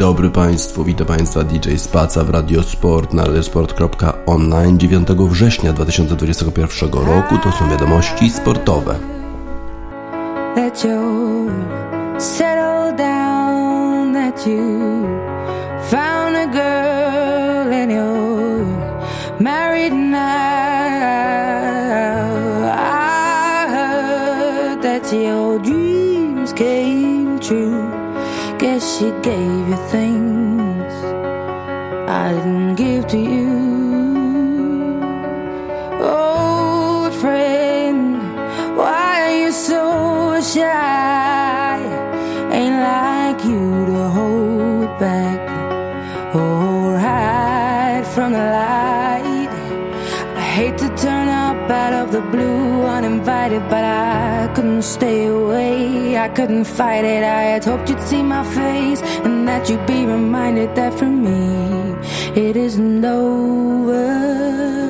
dobry Państwu, witam Państwa DJ Spaca w Radiosport na radiosport.online 9 września 2021 roku. To są wiadomości sportowe. That you settle down, that you found a girl and you're married now. I heard that your dreams came true. She gave you things I didn't give to you. Old friend, why are you so shy? Ain't like you to hold back or hide from the light. I hate to turn up out of the blue uninvited, but I couldn't stay away. I couldn't fight it. I had hoped you'd see my face and that you'd be reminded that for me it isn't over.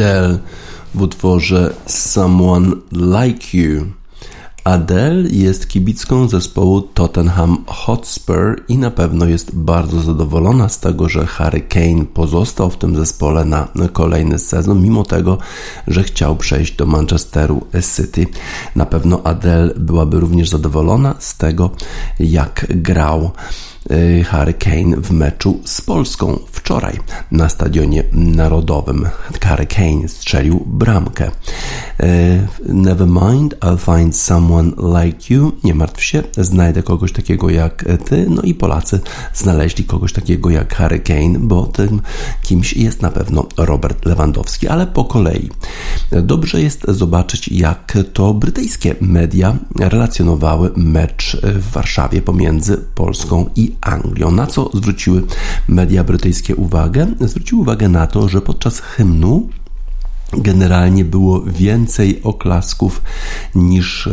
Adele w utworze Someone Like You. Adele jest kibicką zespołu Tottenham Hotspur i na pewno jest bardzo zadowolona z tego, że Harry Kane pozostał w tym zespole na kolejny sezon, mimo tego, że chciał przejść do Manchesteru City. Na pewno Adele byłaby również zadowolona z tego, jak grał Harry Kane w meczu z Polską wczoraj na Stadionie Narodowym. Harry Kane strzelił bramkę. Never mind, I'll find someone like you. Nie martw się, znajdę kogoś takiego jak ty. No i Polacy znaleźli kogoś takiego jak Harry Kane, bo tym kimś jest na pewno Robert Lewandowski, ale po kolei. Dobrze jest zobaczyć, jak to brytyjskie media relacjonowały mecz w Warszawie pomiędzy Polską i Anglią. Na co zwróciły media brytyjskie uwagę? Zwróciły uwagę na to, że podczas hymnu Generalnie było więcej oklasków niż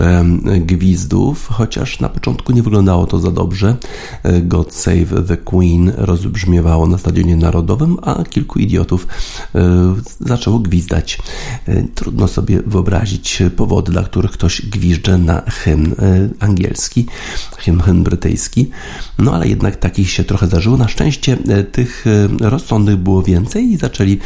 gwizdów, chociaż na początku nie wyglądało to za dobrze. E, God Save the Queen rozbrzmiewało na Stadionie Narodowym, a kilku idiotów e, zaczęło gwizdać. E, trudno sobie wyobrazić powody, dla których ktoś gwizdże na hymn angielski, hymn, hymn brytyjski. No ale jednak takich się trochę zdarzyło. Na szczęście tych rozsądnych było więcej i zaczęli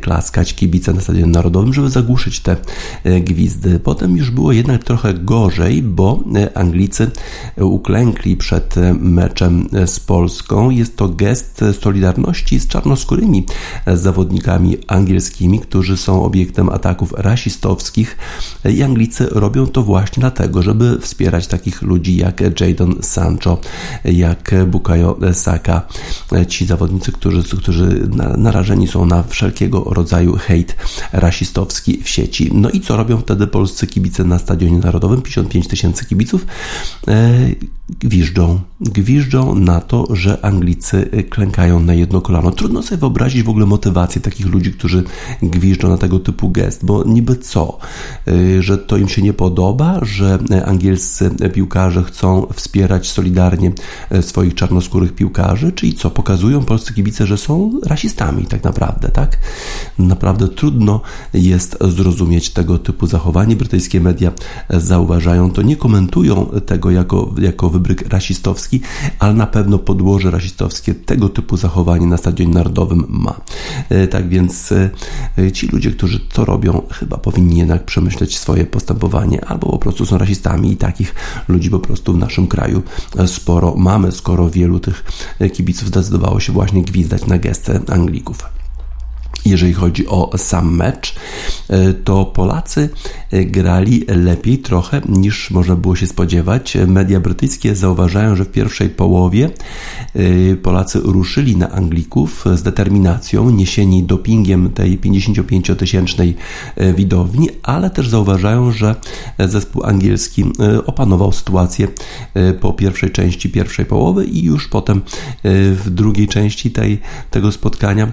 klaskać kibice na Stadionie Narodowym, żeby zagłuszyć te e, gwizdy. Potem już było jednak trochę gorzej, bo e, Anglicy uklękli przed e, meczem z Polską. Jest to gest solidarności z czarnoskórymi zawodnikami angielskimi, którzy są obiektem ataków rasistowskich i Anglicy robią to właśnie dlatego, żeby wspierać takich ludzi jak Jadon Sancho, jak Bukayo Saka. Ci zawodnicy, którzy, którzy narażeni są na wszelkiego rodzaju hejt rasistowski w sieci. No i co robią wtedy polscy kibice na Stadionie Narodowym? 55 tysięcy kibiców e, gwiżdżą. Gwiżdżą na to, że Anglicy klękają na jedno kolano. Trudno sobie wyobrazić w ogóle motywację takich ludzi, którzy gwiżdżą na tego typu gest, bo niby co? E, że to im się nie podoba, że angielscy piłkarze chcą wspierać solidarnie e, swoich czarnoskórych piłkarzy, czyli co? Pokazują polscy kibice, że są rasistami tak naprawdę, tak? Naprawdę trudno jest zrozumieć tego typu zachowanie. Brytyjskie media zauważają to, nie komentują tego jako, jako wybryk rasistowski, ale na pewno podłoże rasistowskie tego typu zachowanie na Stadionie Narodowym ma. E, tak więc e, ci ludzie, którzy to robią, chyba powinni jednak przemyśleć swoje postępowanie, albo po prostu są rasistami i takich ludzi po prostu w naszym kraju sporo mamy, skoro wielu tych kibiców zdecydowało się właśnie gwizdać na gestę Anglików. Jeżeli chodzi o sam mecz, e, to Polacy e, grali lepiej trochę niż można było się spodziewać. Media brytyjskie zauważają, że w pierwszej połowie e, Polacy ruszyli na Anglików z determinacją, niesieni dopingiem tej 55-tysięcznej widowni, ale też zauważają, że zespół angielski opanował sytuację po pierwszej części pierwszej połowy i już potem w drugiej części tej, tego spotkania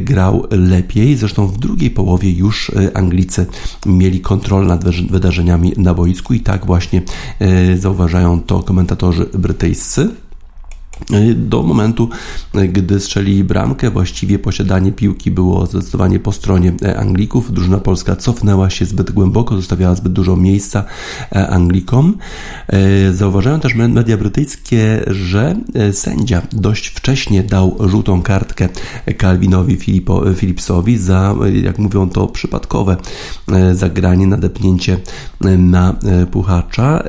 grał lepiej. Zresztą w drugiej połowie już e, Anglicy mieli kontrolę nad wydarzeniami na boisku i tak właśnie e, zauważają to komentatorzy brytyjscy. Do momentu, gdy strzeli bramkę, właściwie posiadanie piłki było zdecydowanie po stronie Anglików. Drużyna polska cofnęła się zbyt głęboko, zostawiała zbyt dużo miejsca Anglikom. Zauważają też media brytyjskie, że sędzia dość wcześnie dał żółtą kartkę Calvinowi Filipo, Philipsowi za, jak mówią to, przypadkowe zagranie, nadepnięcie na puchacza.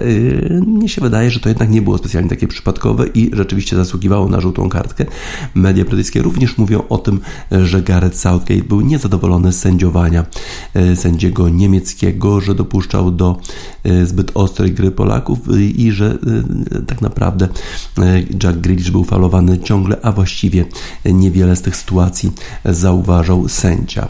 Mnie się wydaje, że to jednak nie było specjalnie takie przypadkowe i rzeczywiście zasługiwało na żółtą kartkę. Media brytyjskie również mówią o tym, że Gareth Southgate był niezadowolony z sędziowania e, sędziego niemieckiego, że dopuszczał do e, zbyt ostrej gry Polaków i że e, tak naprawdę Jack Grealish był falowany ciągle, a właściwie niewiele z tych sytuacji zauważał sędzia.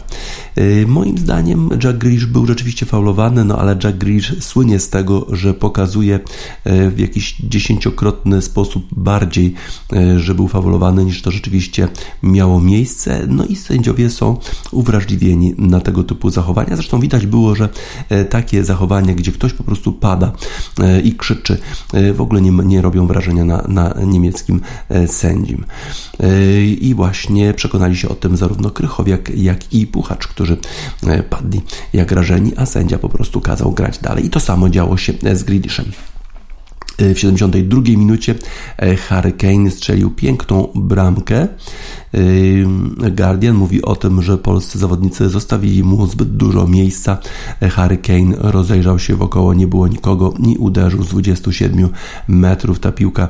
Moim zdaniem Jack Grealish był rzeczywiście faulowany, no ale Jack Grealish słynie z tego, że pokazuje w jakiś dziesięciokrotny sposób bardziej E, że był fawolowany niż to rzeczywiście miało miejsce. No i sędziowie są uwrażliwieni na tego typu zachowania. Zresztą widać było, że e, takie zachowania, gdzie ktoś po prostu pada e, i krzyczy, w ogóle nie, nie robią wrażenia na, na niemieckim sędzim. I właśnie przekonali się o tym zarówno Krychowiak, jak i Puchacz, którzy padli jak rażeni, a sędzia po prostu kazał grać dalej. I to samo działo się z Grealishem. W 72 minucie e, Harry Kane strzelił piękną bramkę Guardian mówi o tym, że polscy zawodnicy zostawili mu zbyt dużo miejsca. Harry Kane rozejrzał się wokoło, nie było nikogo, nie uderzył z 27 metrów. Ta piłka,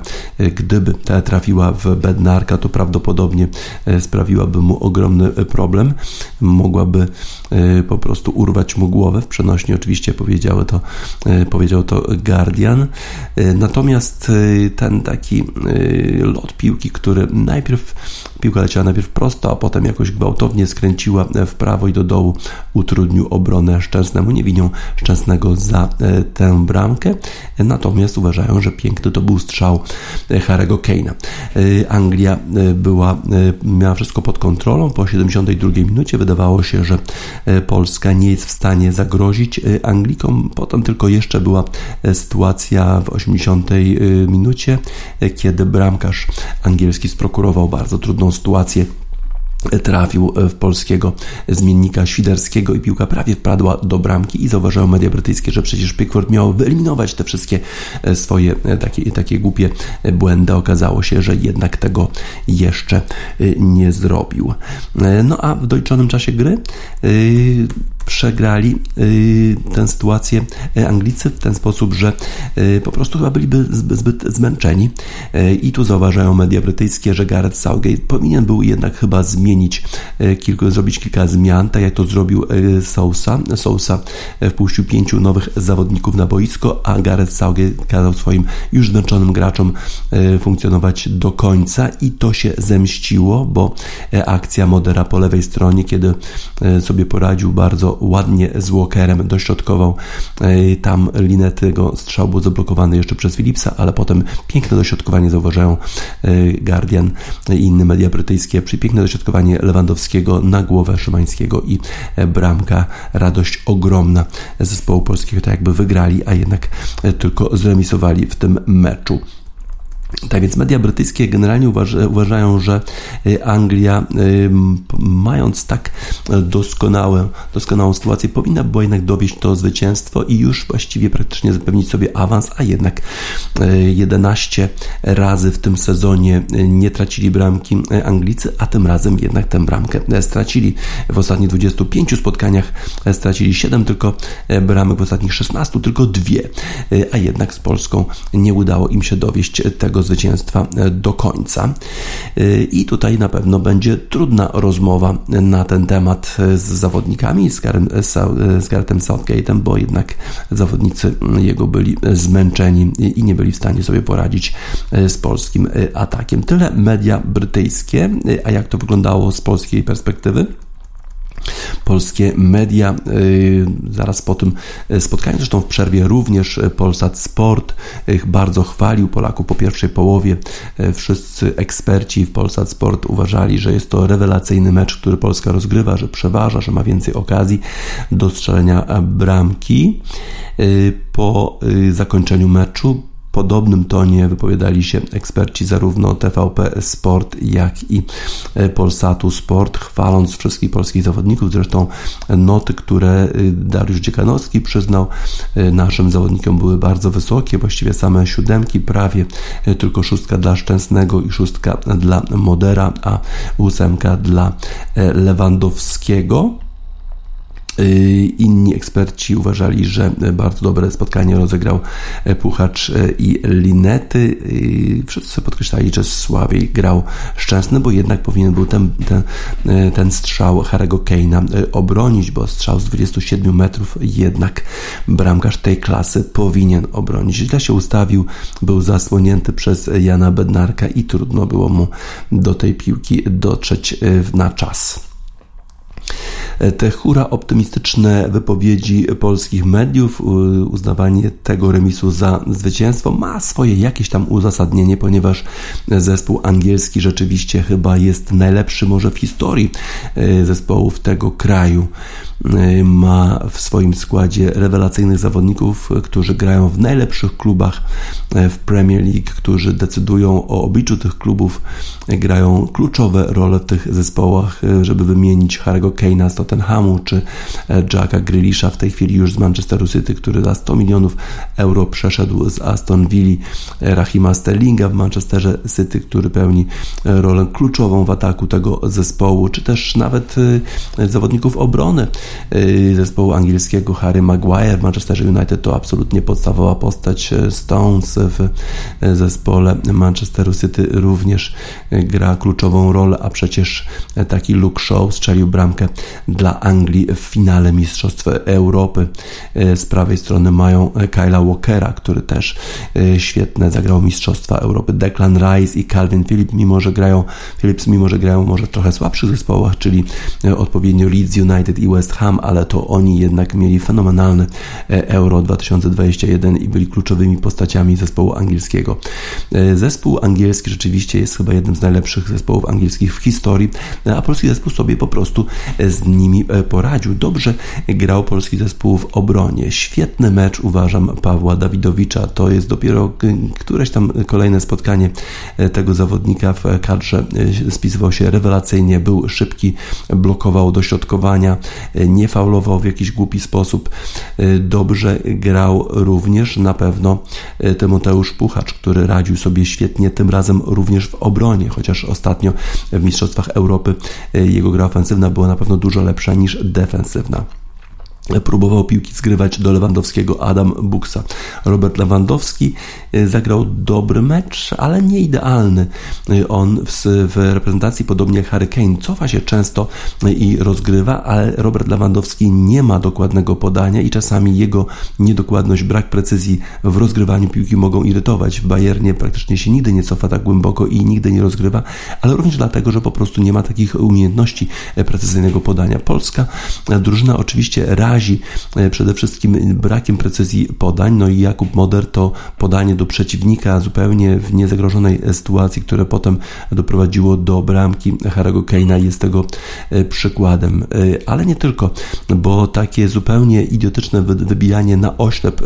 gdyby ta trafiła w Bednarka, to prawdopodobnie sprawiłaby mu ogromny problem. Mogłaby po prostu urwać mu głowę. W przenośni oczywiście powiedziały to, powiedział to Guardian. Natomiast ten taki lot piłki, który najpierw piłka leciała najpierw prosto, a potem jakoś gwałtownie skręciła w prawo i do dołu, utrudnił obronę Szczęsnemu. Nie winią Szczęsnego za e, tę bramkę, natomiast uważają, że piękny to był strzał e, Harry'ego Kane'a. E, Anglia była, miała wszystko pod kontrolą. Po 72 minucie wydawało się, że Polska nie jest w stanie zagrozić Anglikom. Potem tylko jeszcze była sytuacja w 80 minucie, kiedy bramkarz angielski sprokurował bardzo trudną sytuację trafił w polskiego zmiennika Świderskiego i piłka prawie wpadła do bramki i zauważyły media brytyjskie, że przecież Pickford miał wyeliminować te wszystkie swoje takie, takie głupie błędy. Okazało się, że jednak tego jeszcze nie zrobił. No a w doliczonym czasie gry przegrali y, tę sytuację y, Anglicy w ten sposób, że y, po prostu chyba byliby zbyt zmęczeni i tu zauważają media brytyjskie, że Gareth Southgate powinien był jednak chyba zmienić kilku, zrobić kilka zmian, tak jak to zrobił Sousa. Sousa wpuścił pięciu nowych zawodników na boisko, a Gareth Southgate kazał swoim już zmęczonym graczom funkcjonować do końca i to się zemściło, bo akcja Modera po lewej stronie, kiedy sobie poradził bardzo ładnie z Walkerem dośrodkował. E, tam linę tego strzału był zablokowany jeszcze przez Philipsa, ale potem piękne dośrodkowanie zauważają e, Guardian i inne media brytyjskie. Przy piękne dośrodkowanie Lewandowskiego na głowę Szymańskiego i e, bramka. Radość ogromna zespołu polskiego, tak jakby wygrali, a jednak tylko zremisowali w tym meczu. Tak więc media brytyjskie generalnie uważają, że y, Anglia, y, mając tak doskonałe, doskonałą sytuację, powinna była jednak dowieść to zwycięstwo i już właściwie praktycznie zapewnić sobie awans, a jednak 11 y, razy w tym sezonie nie tracili bramki Anglicy, a tym razem jednak tę bramkę stracili. W ostatnich 25 spotkaniach stracili 7 tylko bramek, w ostatnich 16 tylko dwie, a jednak z Polską nie udało im się dowieść tego zwycięstwa e, do końca. E, I tutaj na pewno będzie trudna rozmowa na ten temat e, z zawodnikami, z, Garem, z Garetem Southgate'em, bo jednak zawodnicy jego byli zmęczeni i nie byli w stanie sobie poradzić z polskim atakiem. Tyle media brytyjskie, a jak to wyglądało z polskiej perspektywy? Polskie media. Y, zaraz po tym y, spotkaniu, zresztą w przerwie również y, Polsat Sport bardzo chwalił Polaków po pierwszej połowie. Wszyscy eksperci w Polsat Sport uważali, że jest to rewelacyjny mecz, który Polska rozgrywa, że przeważa, że ma więcej okazji do strzelenia bramki. Po zakończeniu meczu podobnym tonie wypowiadali się eksperci zarówno TVP Sport, jak i e, Polsatu Sport, chwaląc wszystkich polskich zawodników. Zresztą noty, które e, Dariusz Dziekanowski przyznał e, naszym zawodnikom były bardzo wysokie, właściwie same siódemki, prawie tylko szóstka dla Szczęsnego i szóstka dla Modera, a ósemka dla Lewandowskiego. Y, inni eksperci uważali, że bardzo dobre spotkanie rozegrał e, Puchacz e, i Linety. Y, wszyscy podkreślali, że słabiej grał Szczęsny, bo jednak powinien był ten, ten, e, ten strzał Harego Kane'a obronić, bo strzał z 27 metrów jednak bramkarz tej klasy powinien obronić. Źle się ustawił, był zasłonięty przez Jana Bednarka i trudno było mu do tej piłki dotrzeć na czas. Te hura optymistyczne wypowiedzi polskich mediów, uznawanie tego remisu za zwycięstwo ma swoje jakieś tam uzasadnienie, ponieważ zespół angielski rzeczywiście chyba jest najlepszy może w historii e, zespołów tego kraju. E, ma w swoim składzie rewelacyjnych zawodników, którzy grają w najlepszych klubach e, w Premier League, którzy decydują o obliczu tych klubów, grają kluczowe role w tych zespołach, żeby wymienić Harry'ego Kane'a, Tottenhamu, czy Jacka Grealisha. W tej chwili już z Manchesteru City, który za 100 milionów euro przeszedł z Aston Villa, Rahima Sterlinga w Manchesterze City, który pełni rolę kluczową w ataku tego zespołu, czy też nawet zawodników obrony zespołu angielskiego Harry Maguire. W Manchesterze United to absolutnie podstawowa postać Stones w zespole. Manchesteru City również gra kluczową rolę, a przecież taki Luke Shaw strzelił bramkę dla Anglii w finale Mistrzostw Europy. Z prawej strony mają Kyla Walkera, który też świetne zagrał Mistrzostwa Europy. Declan Rice i Calvin Phillips, mimo że grają Phillips, mimo że grają może trochę słabszych zespołach, czyli odpowiednio Leeds United i West Ham, ale to oni jednak mieli fenomenalny Euro 2021 i byli kluczowymi postaciami zespołu angielskiego. Zespół angielski rzeczywiście jest chyba jednym z najlepszych zespołów angielskich w historii, a polski zespół sobie po prostu z nimi poradził. Dobrze grał polski zespół w obronie. Świetny mecz uważam Pawła Dawidowicza. To jest dopiero któreś tam kolejne spotkanie tego zawodnika w kadrze. Spisywał się rewelacyjnie, był szybki, blokował dośrodkowania, nie faulował w jakiś głupi sposób. Dobrze grał również na pewno Tymoteusz Puchacz, który radził sobie świetnie, tym razem również w obronie, chociaż ostatnio w Mistrzostwach Europy jego gra ofensywna była na pewno dużo lepsza niż defensywna próbował piłki zgrywać do Lewandowskiego Adam Buksa. Robert Lewandowski e, zagrał dobry mecz, ale nie idealny. E, on w, w, reprezentacji, podobnie jak Harry Kane, cofa się często i rozgrywa, ale Robert Lewandowski nie ma dokładnego podania i czasami jego niedokładność, brak precyzji w rozgrywaniu piłki mogą irytować. W Bayernie praktycznie się nigdy nie cofa tak głęboko i nigdy nie rozgrywa, ale również dlatego, że po prostu nie ma takich umiejętności e, precyzyjnego podania. Polska drużyna oczywiście razi razi e, przede wszystkim brakiem precyzji podań. No i Jakub Moder to podanie do przeciwnika zupełnie w niezagrożonej sytuacji, które potem doprowadziło do bramki Harry'ego Kane'a jest tego e, przykładem. E, ale nie tylko, bo takie zupełnie idiotyczne wybijanie na oślep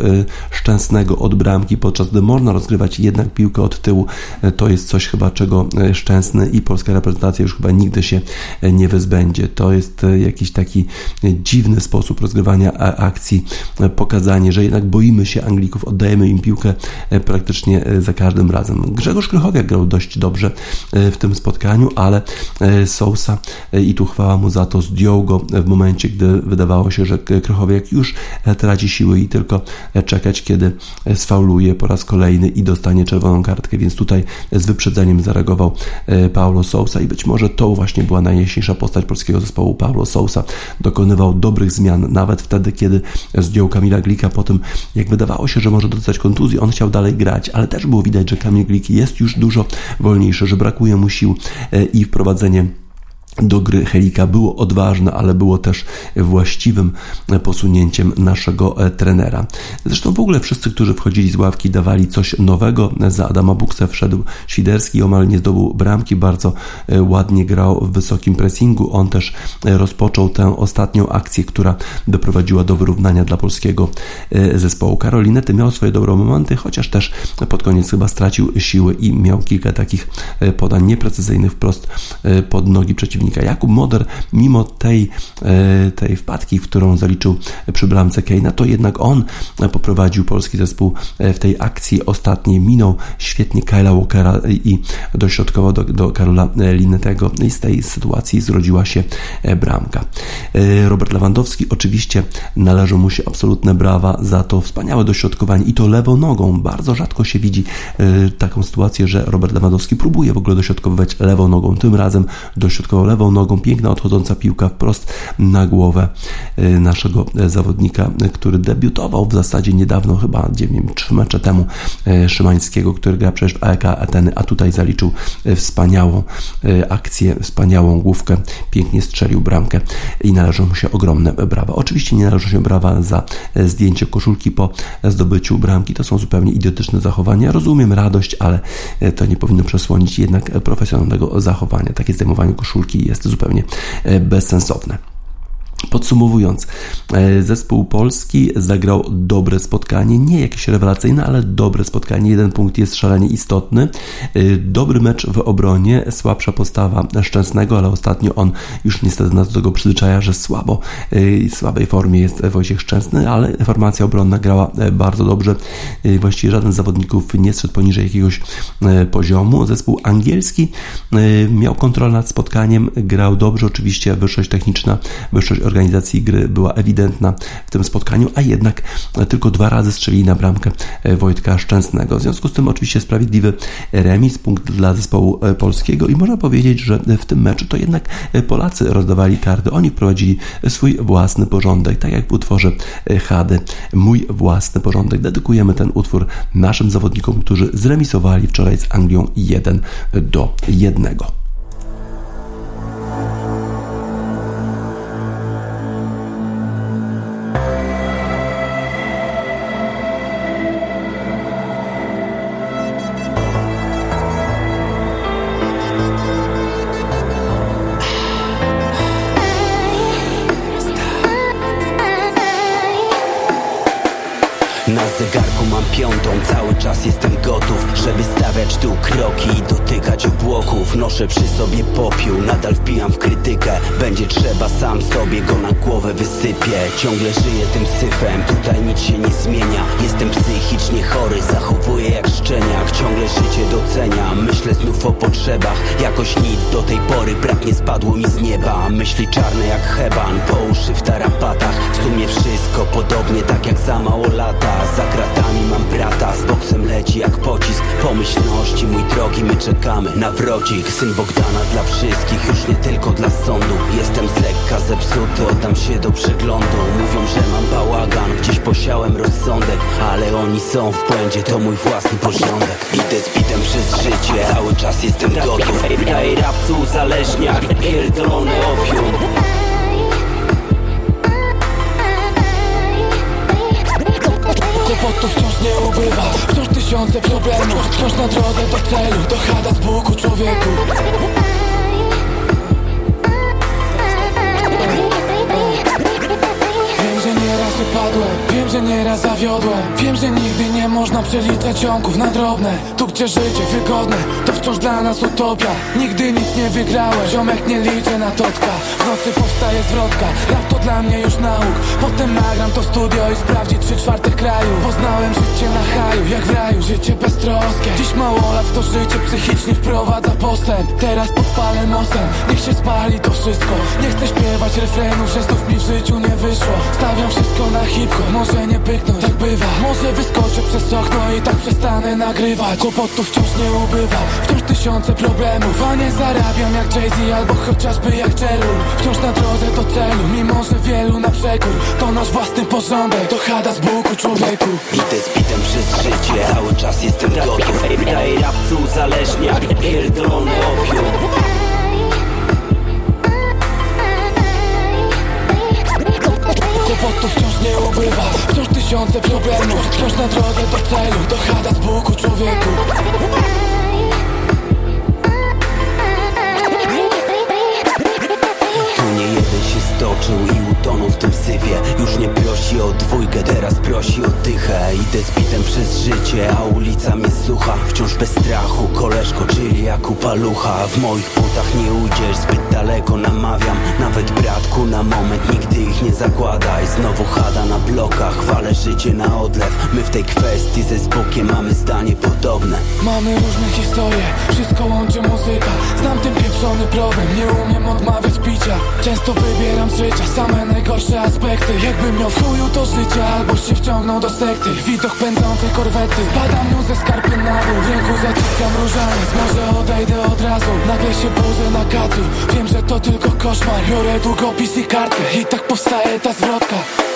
Szczęsnego od bramki, podczas gdy można rozgrywać jednak piłkę od tyłu, to jest coś chyba, czego Szczęsny i polska reprezentacja już chyba nigdy się nie wyzbędzie. To jest jakiś taki dziwny sposób rozgrywania rozgrywania akcji, e, pokazanie, że jednak boimy się Anglików, oddajemy im piłkę e, praktycznie e, za każdym razem. Grzegorz Krychowiak grał dość dobrze w tym spotkaniu, ale Sousa i tu chwała mu za to zdjął go w momencie, gdy wydawało się, że Krychowiak już traci siły i tylko czekać, kiedy sfauluje po raz kolejny i dostanie czerwoną kartkę, więc tutaj z wyprzedzeniem zareagował Paulo Sousa i być może to właśnie była najjaśniejsza postać polskiego zespołu. Paulo Sousa dokonywał dobrych zmian, nawet nawet wtedy, kiedy zdjął Kamila Glika po tym, jak wydawało się, że może dostać kontuzji, on chciał dalej grać, ale też było widać, że Kamil Glik jest już dużo wolniejszy, że brakuje mu sił e, i wprowadzenie do gry Helika było odważne, ale było też właściwym posunięciem naszego e, trenera. Zresztą w ogóle wszyscy, którzy wchodzili z ławki, dawali coś nowego. Za Adama Buksa wszedł Świderski, omal nie zdobył bramki, bardzo e, ładnie grał w wysokim pressingu. On też e, rozpoczął tę ostatnią akcję, która doprowadziła do wyrównania dla polskiego zespołu. Karolinety miał swoje dobre momenty, chociaż też pod koniec chyba stracił siły i miał kilka takich podań nieprecyzyjnych wprost pod nogi przeciwnika przeciwnika. Jakub Moder, mimo tej, e, tej wpadki, w którą zaliczył przy bramce Keina, to jednak on poprowadził polski zespół e, w tej akcji ostatniej. Minął świetnie Kyla Walkera i dośrodkował do, do Karola Linetego i z tej sytuacji zrodziła się e, bramka. Robert Lewandowski oczywiście należą mu się absolutne brawa za to wspaniałe dośrodkowanie i to lewą nogą. Bardzo rzadko się widzi taką sytuację, że Robert Lewandowski próbuje w ogóle dośrodkowywać lewą nogą. Tym razem dośrodkował lewą lewą nogą, piękna odchodząca piłka wprost na głowę y, naszego zawodnika, który debiutował w zasadzie niedawno, chyba nie wiem, trzy mecze temu, y, Szymańskiego, który gra przecież w AEK Ateny, a tutaj zaliczył wspaniałą akcję, wspaniałą główkę, pięknie strzelił bramkę i należą mu się ogromne brawa. Oczywiście nie należą się brawa za zdjęcie koszulki po zdobyciu bramki, to są zupełnie idiotyczne zachowania. Rozumiem radość, ale to nie powinno przesłonić jednak profesjonalnego zachowania. Takie zdejmowanie koszulki jest zupełnie e, bezsensowne. Podsumowując, e, zespół polski zagrał dobre spotkanie, nie jakieś rewelacyjne, ale dobre spotkanie. Jeden punkt jest szalenie istotny. E, dobry mecz w obronie, słabsza postawa Szczęsnego, ale ostatnio on już niestety nas do tego przyzwyczaja, że słabo, e, w słabej formie jest Wojciech Szczęsny, ale formacja obronna grała bardzo dobrze. Właściwie żaden z zawodników nie zszedł poniżej jakiegoś poziomu. Zespół angielski miał kontrolę nad spotkaniem, grał dobrze, oczywiście wyższość techniczna, wyższość organizacji gry była ewidentna w tym spotkaniu, a jednak tylko dwa razy strzeli na bramkę e, Wojtka Szczęsnego. W związku z tym oczywiście sprawiedliwy remis, punkt dla zespołu e, polskiego i można powiedzieć, że w tym meczu to jednak e, Polacy rozdawali karty, oni prowadzili swój własny porządek, tak jak w utworze Hady, mój własny porządek. Dedykujemy ten utwór naszym zawodnikom, którzy zremisowali wczoraj z Anglią 1 do 1. piątą, cały czas jestem gotów Żeby stawiać tu kroki i dotykać obłoków. Noszę przy sobie popiół, nadal wpijam w krytykę. Będzie trzeba, sam sobie go na głowę wysypię. Ciągle żyję tym syfem, tutaj nic się nie zmienia. Jestem psychicznie chory, zachowuję jak szczeniak. Ciągle życie doceniam, myślę znów o potrzebach. Jakoś nic do tej pory brak nie spadło mi z nieba. Myśli czarne jak heban, po uszy w tarapatach. W sumie wszystko podobnie tak jak za mało lata. Za kratami mam brata, z boksem leci jak pocisk. Pomyślności, mój drogi, my czekamy na wrocik. Syn Bogdana dla wszystkich, już nie tylko dla sądu. Jestem z lekka zepsuty, oddam się do przeglądu. Mówią, że mam bałagan, gdzieś posiałem rozsądek. Ale oni są w błędzie, to mój własny porządek. Idę z bitem przez życie, cały czas jestem gotów. Ej, rapcu uzależniak, pierdolony opium kłopotów wciąż nie ubywa. Wciąż tysiące problemów Wciąż na drodze do celu. Dochada z Bogu człowieku. Wiem, że nieraz upadłem Wiem, że nieraz zawiodłem. Wiem, że nigdy nie można przeliczać ciągów na drobne. Tu gdzie życie wygodne To wciąż dla nas utopia. Nigdy nic nie wygrałem Ziomek nie liczę na totka. W nocy powstaje zwrotka Rap to dla mnie już nauk. Potem nagram to studio i sprawdzi trzy czwarte kraju. Poznałem życie na haju Jak w raju, życie beztroskie. Dziś mało lat to życie psychicznie wprowadza postęp. Teraz podpalę mostem Niech się spali to wszystko. Nie chcę śpiewać refrenów, że znów mi w życiu nie wyszło. Stawiam wszystko na hip-hop Może nie pyknąć, tak bywa. Może wyskoczę przez okno i tak przestanę nagrywać. Kłopotów wciąż nie ubywa Wciąż tysiące problemów. A nie zarabiam jak Jay-Z albo chociażby jak Cheryl. Wciąż na drodze do celu Mimo, że wielu na przekór. To nasz własny porządek To chada z Bogu człowieku. Idę z bitem przez życie, cały czas jestem gotów Ej, rapcu uzależniak, pierdolony opium. Kłopotów wciąż nie ubywa. Wciąż tysiące problemów Wciąż na drodze do celu. To chada z Bogu człowieku stoczył i utonął w tym syfie. Już nie prosi o dwójkę, teraz prosi o dychę. Idę z bitem przez życie, a ulica mnie słucha. Wciąż bez strachu, koleżko, czyli jak upalucha W moich butach nie ujdziesz, zbyt daleko namawiam. Nawet bratku na moment, nigdy ich nie zakładaj. Znowu chada na blokach, wale życie na odlew. My w tej kwestii ze Zbukiem mamy zdanie podobne. Mamy różne historie, wszystko łączy muzyka. Znam ten pieprzony problem, nie umiem odmawiać picia. Często wybieram z życia same najgorsze aspekty. Jakbym miał w chuju to życie, albo się wciągnął do sekty. Widok pędzącej korwety, spadam nią ze skarpy na dół. W ręku zaciskam różaniec, może odejdę od razu. Nagle się budzę na kacu, wiem, że to tylko koszmar. Biorę długopis i kartkę i tak powstaje ta zwrotka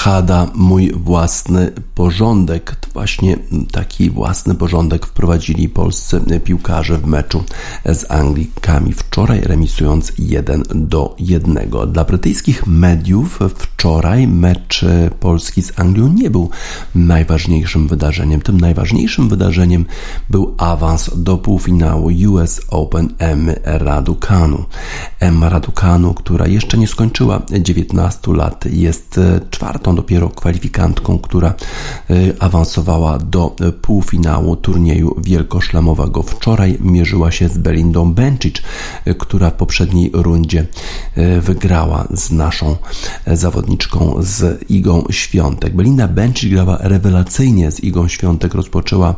Hada, mój własny porządek. Właśnie taki własny porządek wprowadzili polscy piłkarze w meczu z Anglikami wczoraj, remisując 1 do 1. Dla brytyjskich mediów wczoraj mecz Polski z Anglią nie był najważniejszym wydarzeniem. Tym najważniejszym wydarzeniem był awans do półfinału US Open M Raducanu. Emma Raducanu, która jeszcze nie skończyła 19 lat, jest czwartą dopiero kwalifikantką, która awansowała do półfinału turnieju wielkoszlemowego. Wczoraj mierzyła się z Belindą Bencic, która w poprzedniej rundzie wygrała z naszą zawodniczką z Igą Świątek. Belinda Bencic grała rewelacyjnie z Igą Świątek, rozpoczęła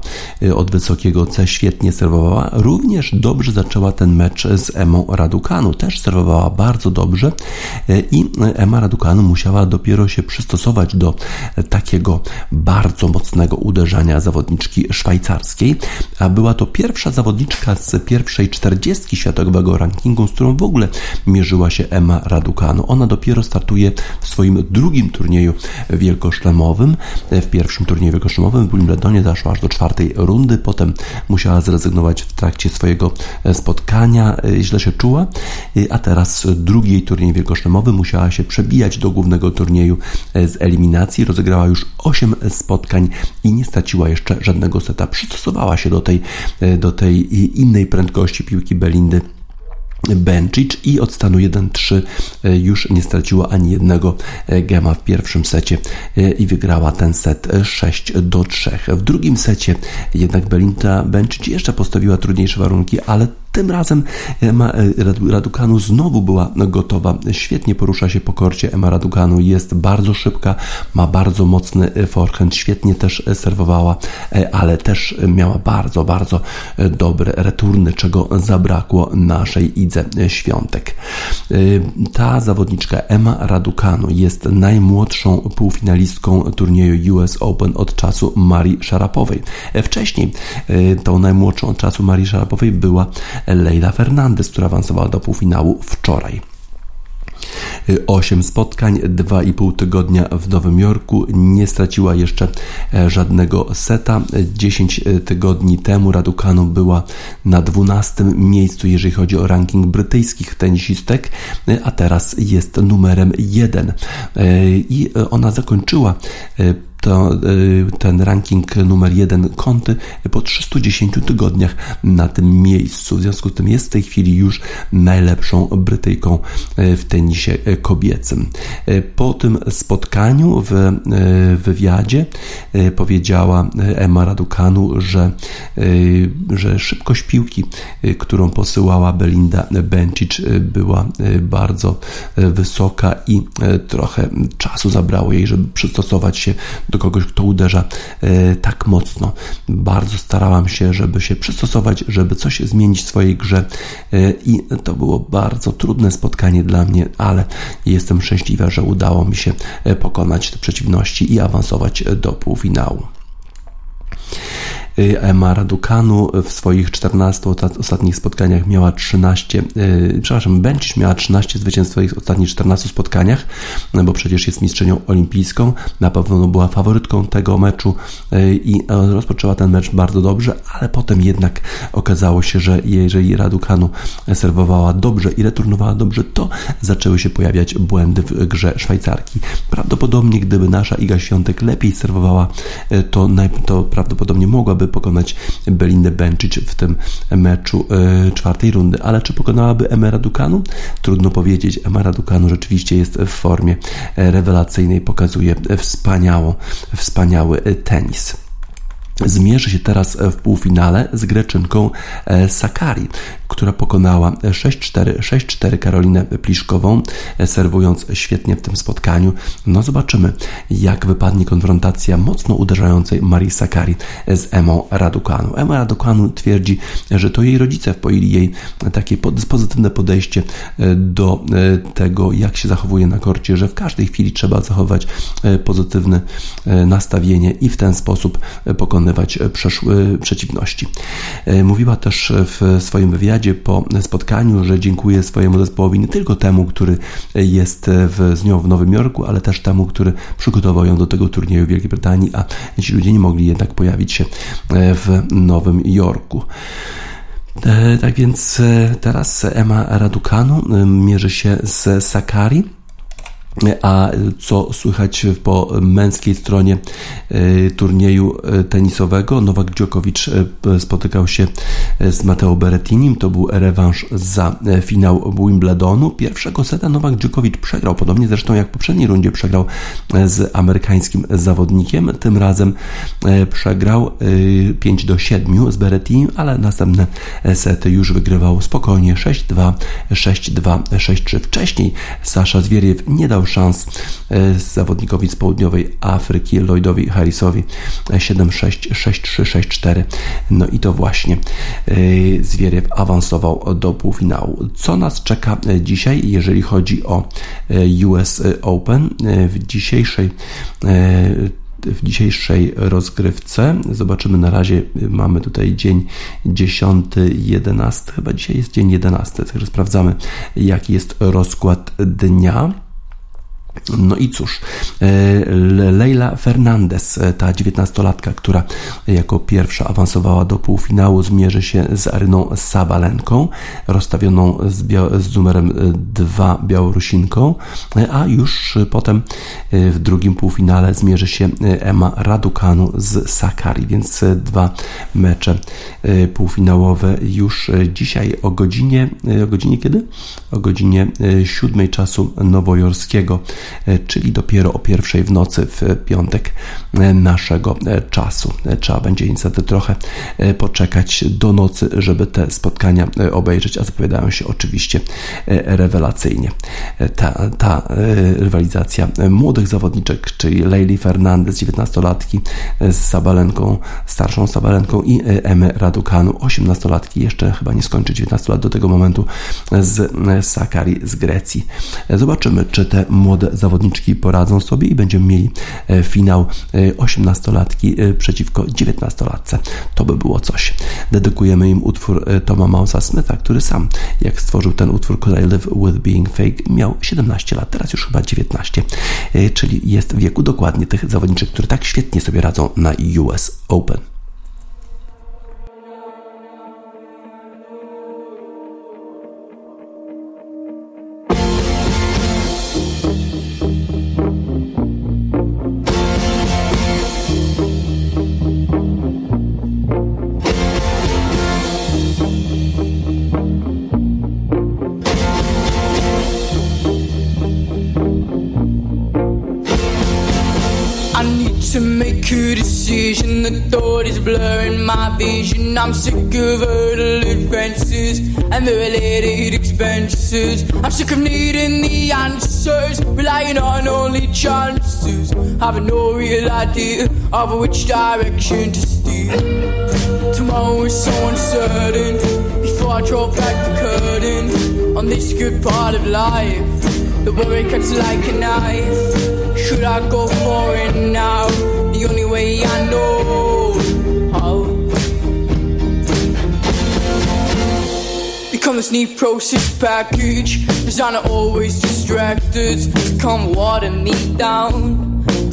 od wysokiego C, świetnie serwowała. Również dobrze zaczęła ten mecz z Emą Raducanu, też serwowała bardzo dobrze i Emma Raducanu musiała dopiero się przystosować do takiego bardzo mocnego uderzania zawodniczki szwajcarskiej, a była to pierwsza zawodniczka z pierwszej czterdziestki światowego rankingu, z którą w ogóle mierzyła się Emma Raducanu. Ona dopiero startuje w swoim drugim turnieju wielkoszlemowym. W pierwszym turnieju wielkoszlemowym w Wimbledonie zaszła aż do czwartej rundy, potem musiała zrezygnować w trakcie swojego spotkania, źle się czuła, a teraz drugi turniej wielkoszlemowy musiała się przebijać do głównego turnieju z eliminacji. Rozegrała już 8 spotkań i nie straciła jeszcze żadnego seta. Przystosowała się do tej, do tej innej prędkości piłki Belindy. Bencic i od stanu 1-3 już nie straciła ani jednego gema w pierwszym secie i wygrała ten set 6 do 3. W drugim secie jednak Belinda Bencic jeszcze postawiła trudniejsze warunki, ale tym razem Emma Raducanu znowu była gotowa. Świetnie porusza się po korcie. Emma Raducanu jest bardzo szybka, ma bardzo mocny forehand, świetnie też serwowała, ale też miała bardzo, bardzo dobre returny, czego zabrakło naszej Idze Świątek. Ta zawodniczka Emma Raducanu jest najmłodszą półfinalistką turnieju US Open od czasu Marii Szarapowej. Wcześniej tą najmłodszą od czasu Marii Szarapowej była Leila Fernandez, która awansowała do półfinału wczoraj. 8 spotkań, 2,5 tygodnia w Nowym Jorku. Nie straciła jeszcze żadnego seta. 10 tygodni temu Raducanu była na 12 miejscu, jeżeli chodzi o ranking brytyjskich tenisistek, a teraz jest numerem 1. I ona zakończyła to y, ten ranking numer jeden konty po 310 tygodniach na tym miejscu. W związku z tym jest w tej chwili już najlepszą Brytyjką y, w tenisie kobiecym. Y, po tym spotkaniu w wywiadzie powiedziała Emma Raducanu, że, że szybkość piłki, którą posyłała Belinda Bencic była bardzo wysoka i trochę czasu zabrało jej, żeby przystosować się do kogoś, kto uderza e, tak mocno. Bardzo starałam się, żeby się przystosować, żeby coś zmienić w swojej grze e, i to było bardzo trudne spotkanie dla mnie, ale jestem szczęśliwa, że udało mi się e, pokonać te przeciwności i awansować do półfinału. Y, Emma Raducanu w swoich 14 ostatnich spotkaniach miała 13, yy, przepraszam, Bencic miała 13 zwycięstw w swoich ostatnich 14 spotkaniach, no bo przecież jest mistrzynią olimpijską, na pewno była faworytką tego meczu yy, i yy, rozpoczęła ten mecz bardzo dobrze, ale potem jednak okazało się, że jeżeli Raducanu serwowała dobrze i returnowała dobrze, to zaczęły się pojawiać błędy w grze Szwajcarki. Prawdopodobnie gdyby nasza Iga Świątek lepiej serwowała, y, to, to prawdopodobnie mogłaby mogłaby pokonać Belindę Bencic w tym meczu e, czwartej rundy. Ale czy pokonałaby Emera Dukanu? Trudno powiedzieć. Emera Dukanu rzeczywiście jest w formie e, rewelacyjnej, pokazuje wspaniało, wspaniały tenis zmierzy się teraz w półfinale z Greczynką e, Sakari, która pokonała 6-4, 6-4 Karolinę Pliszkową, e, serwując świetnie w tym spotkaniu. No zobaczymy, jak wypadnie konfrontacja mocno uderzającej Marii Sakari z Emą Raducanu. Emma Raducanu twierdzi, że to jej rodzice wpoili jej takie pozytywne podejście e, do tego, jak się zachowuje na korcie, że w każdej chwili trzeba zachować pozytywne nastawienie i w ten sposób pokonać pokonywać przeszłe przeciwności. Mówiła też w swoim wywiadzie po spotkaniu, że dziękuję swojemu zespołowi nie tylko temu, który jest w, z nią w Nowym Jorku, ale też temu, który przygotował ją do tego turnieju w Wielkiej Brytanii, a ci ludzie nie mogli jednak pojawić się w Nowym Jorku. E, tak więc e, teraz Emma Raducanu e, mierzy się z Sakari. A co słychać po męskiej stronie e, turnieju e, tenisowego? Nowak Djokovic e, spotykał się z Matteo Berrettinim. To był rewanż za finał Wimbledonu. Pierwszego seta Nowak Djokovic przegrał, podobnie zresztą jak w poprzedniej rundzie przegrał z amerykańskim zawodnikiem. Tym razem przegrał 5 do 7 z Berrettinim, ale następne sety już wygrywał spokojnie 6-2, 6-2, 6-3. Wcześniej Sasza Zwieriew nie dał szans e, zawodnikowi z południowej Afryki, Lloydowi Harrisowi 7-6, 6-3, 6-4. No i to właśnie e, Zwieriew awansował do półfinału. Co nas czeka e, dzisiaj, jeżeli chodzi o US Open? W dzisiejszej w dzisiejszej rozgrywce. Zobaczymy na razie, mamy tutaj dzień 10, 11, chyba dzisiaj jest dzień 11, także sprawdzamy jaki jest rozkład dnia. No i cóż, e, Leila Fernandez, e, ta 19-latka, która jako pierwsza awansowała do półfinału, zmierzy się z Aryną Sabalenką, rozstawioną z, z numerem 2 e, Białorusinką, a już potem w drugim półfinale zmierzy się Emma Raducanu z Sakari, więc dwa mecze półfinałowe już dzisiaj o godzinie, o godzinie kiedy? O godzinie 7 czasu nowojorskiego. E, czyli dopiero o pierwszej w nocy w piątek e, naszego e, czasu. Trzeba będzie niestety trochę poczekać do nocy, żeby te spotkania obejrzeć, a zapowiadają się oczywiście rewelacyjnie. Ta, ta rywalizacja młodych zawodniczek, czyli Leili Fernandez, 19-latki z Sabalenką, starszą Sabalenką i Emy Radukanu, 18-latki, jeszcze chyba nie skończy 19 lat do tego momentu z Sakari z Grecji. Zobaczymy, czy te młode zawodniczki poradzą sobie i będziemy mieli e, finał 18-latki e, e, przeciwko 19-latce. To by było coś. Dedykujemy im utwór Toma Mausa Smitha, który sam, jak stworzył ten utwór Could I Live With Being Fake, miał 17 lat, teraz już chyba 19, czyli jest w wieku dokładnie tych zawodniczych, które tak świetnie sobie radzą na US Open. Having no real idea of which direction to steer. Tomorrow is so uncertain. Before I draw back the curtain on this good part of life, the worry cuts like a knife. Should I go for it now? The only way I know how. Become this neat process package Designer always distracted come water me down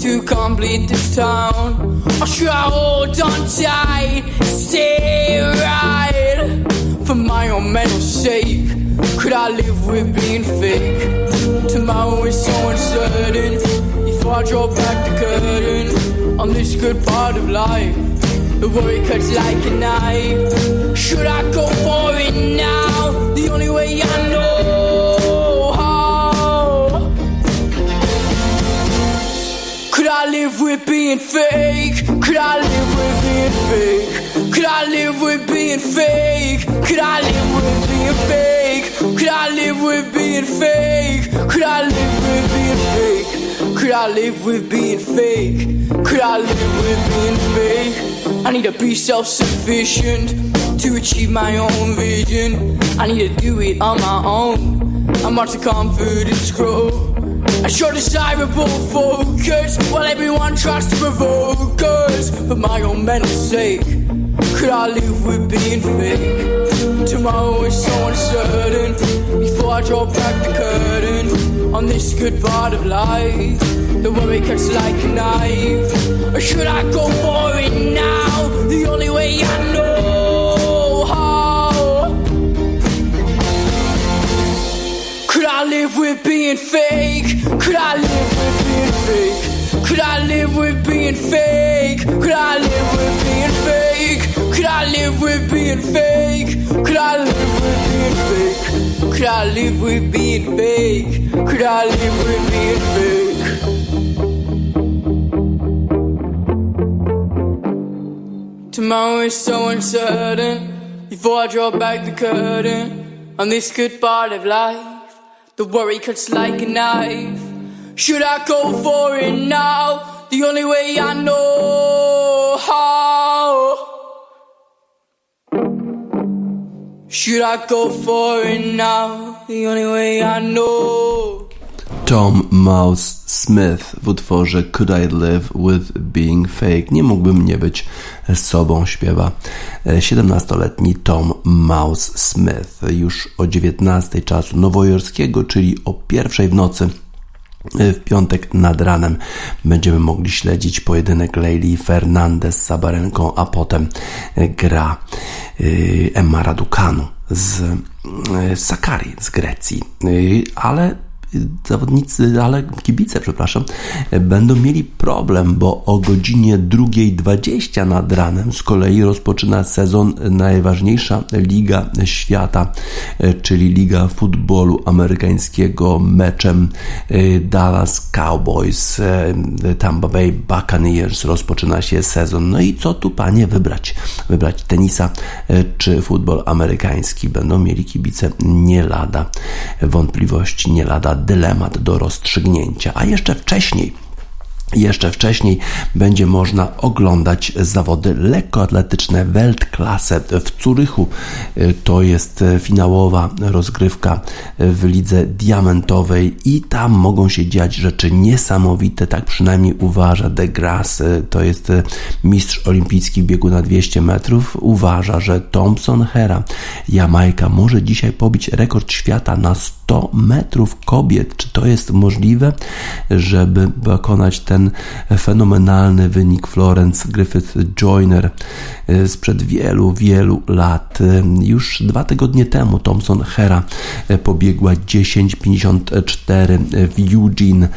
To complete this town Or should I hold on tight Stay right For my own mental sake Could I live with being fake Tomorrow is so uncertain If I draw back the curtain On this good part of life the worry cuts like a knife. Should I go for it now? The only way I know live with being fake? Could I live with being fake? Could I live with being fake? Could I live with being fake? Could I live with being fake? Could I live with being fake? Could I live with being fake? Could I live with being fake? I need to be self sufficient to achieve my own vision. I need to do it on my own. I watch the confidence grow. I show desirable focus while everyone tries to provoke us. For my own mental sake, could I live with being fake? Tomorrow is so uncertain. Before I draw back the curtain on this good part of life, the worry cuts like a knife. Or should I go for it now? The only way I know with being fake? Could I live with being fake? Could I live with being fake? Could I live with being fake? Could I live with being fake? Could I live with being fake? Could I live with being fake? Could I live with being fake? Tomorrow is so uncertain. Before I draw back the curtain on this good part of life, the worry cuts like a knife. Should I go for it now? The only way I know how. Should I go for it now? The only way I know. Tom Mouse Smith w utworze Could I Live With Being Fake? Nie mógłbym nie być sobą, śpiewa 17-letni Tom Mouse Smith. Już o 19 czasu nowojorskiego, czyli o pierwszej w nocy w piątek nad ranem będziemy mogli śledzić pojedynek Leili Fernandez z Sabarenką, a potem gra Emma Raducanu z Sakari z Grecji. Ale zawodnicy, ale kibice, przepraszam, będą mieli problem, bo o godzinie 2.20 nad ranem z kolei rozpoczyna sezon najważniejsza liga świata, czyli Liga Futbolu Amerykańskiego meczem Dallas Cowboys, Tampa Bay Buccaneers rozpoczyna się sezon. No i co tu panie wybrać? Wybrać tenisa czy futbol amerykański? Będą mieli kibice nie lada wątpliwości, nie lada dylemat do rozstrzygnięcia. A jeszcze wcześniej jeszcze wcześniej będzie można oglądać zawody lekkoatletyczne Weltklasse w Curychu. To jest finałowa rozgrywka w lidze diamentowej i tam mogą się dziać rzeczy niesamowite, tak przynajmniej uważa De Grasse, to jest mistrz olimpijski biegu na 200 metrów. Uważa, że Thompson Hera, Jamajka może dzisiaj pobić rekord świata na 100 metrów kobiet. Czy to jest możliwe, żeby pokonać ten ten fenomenalny wynik Florence Griffith Joyner e, sprzed wielu, wielu lat. E, już dwa tygodnie temu Thompson Hera e, pobiegła 10.54 w Eugene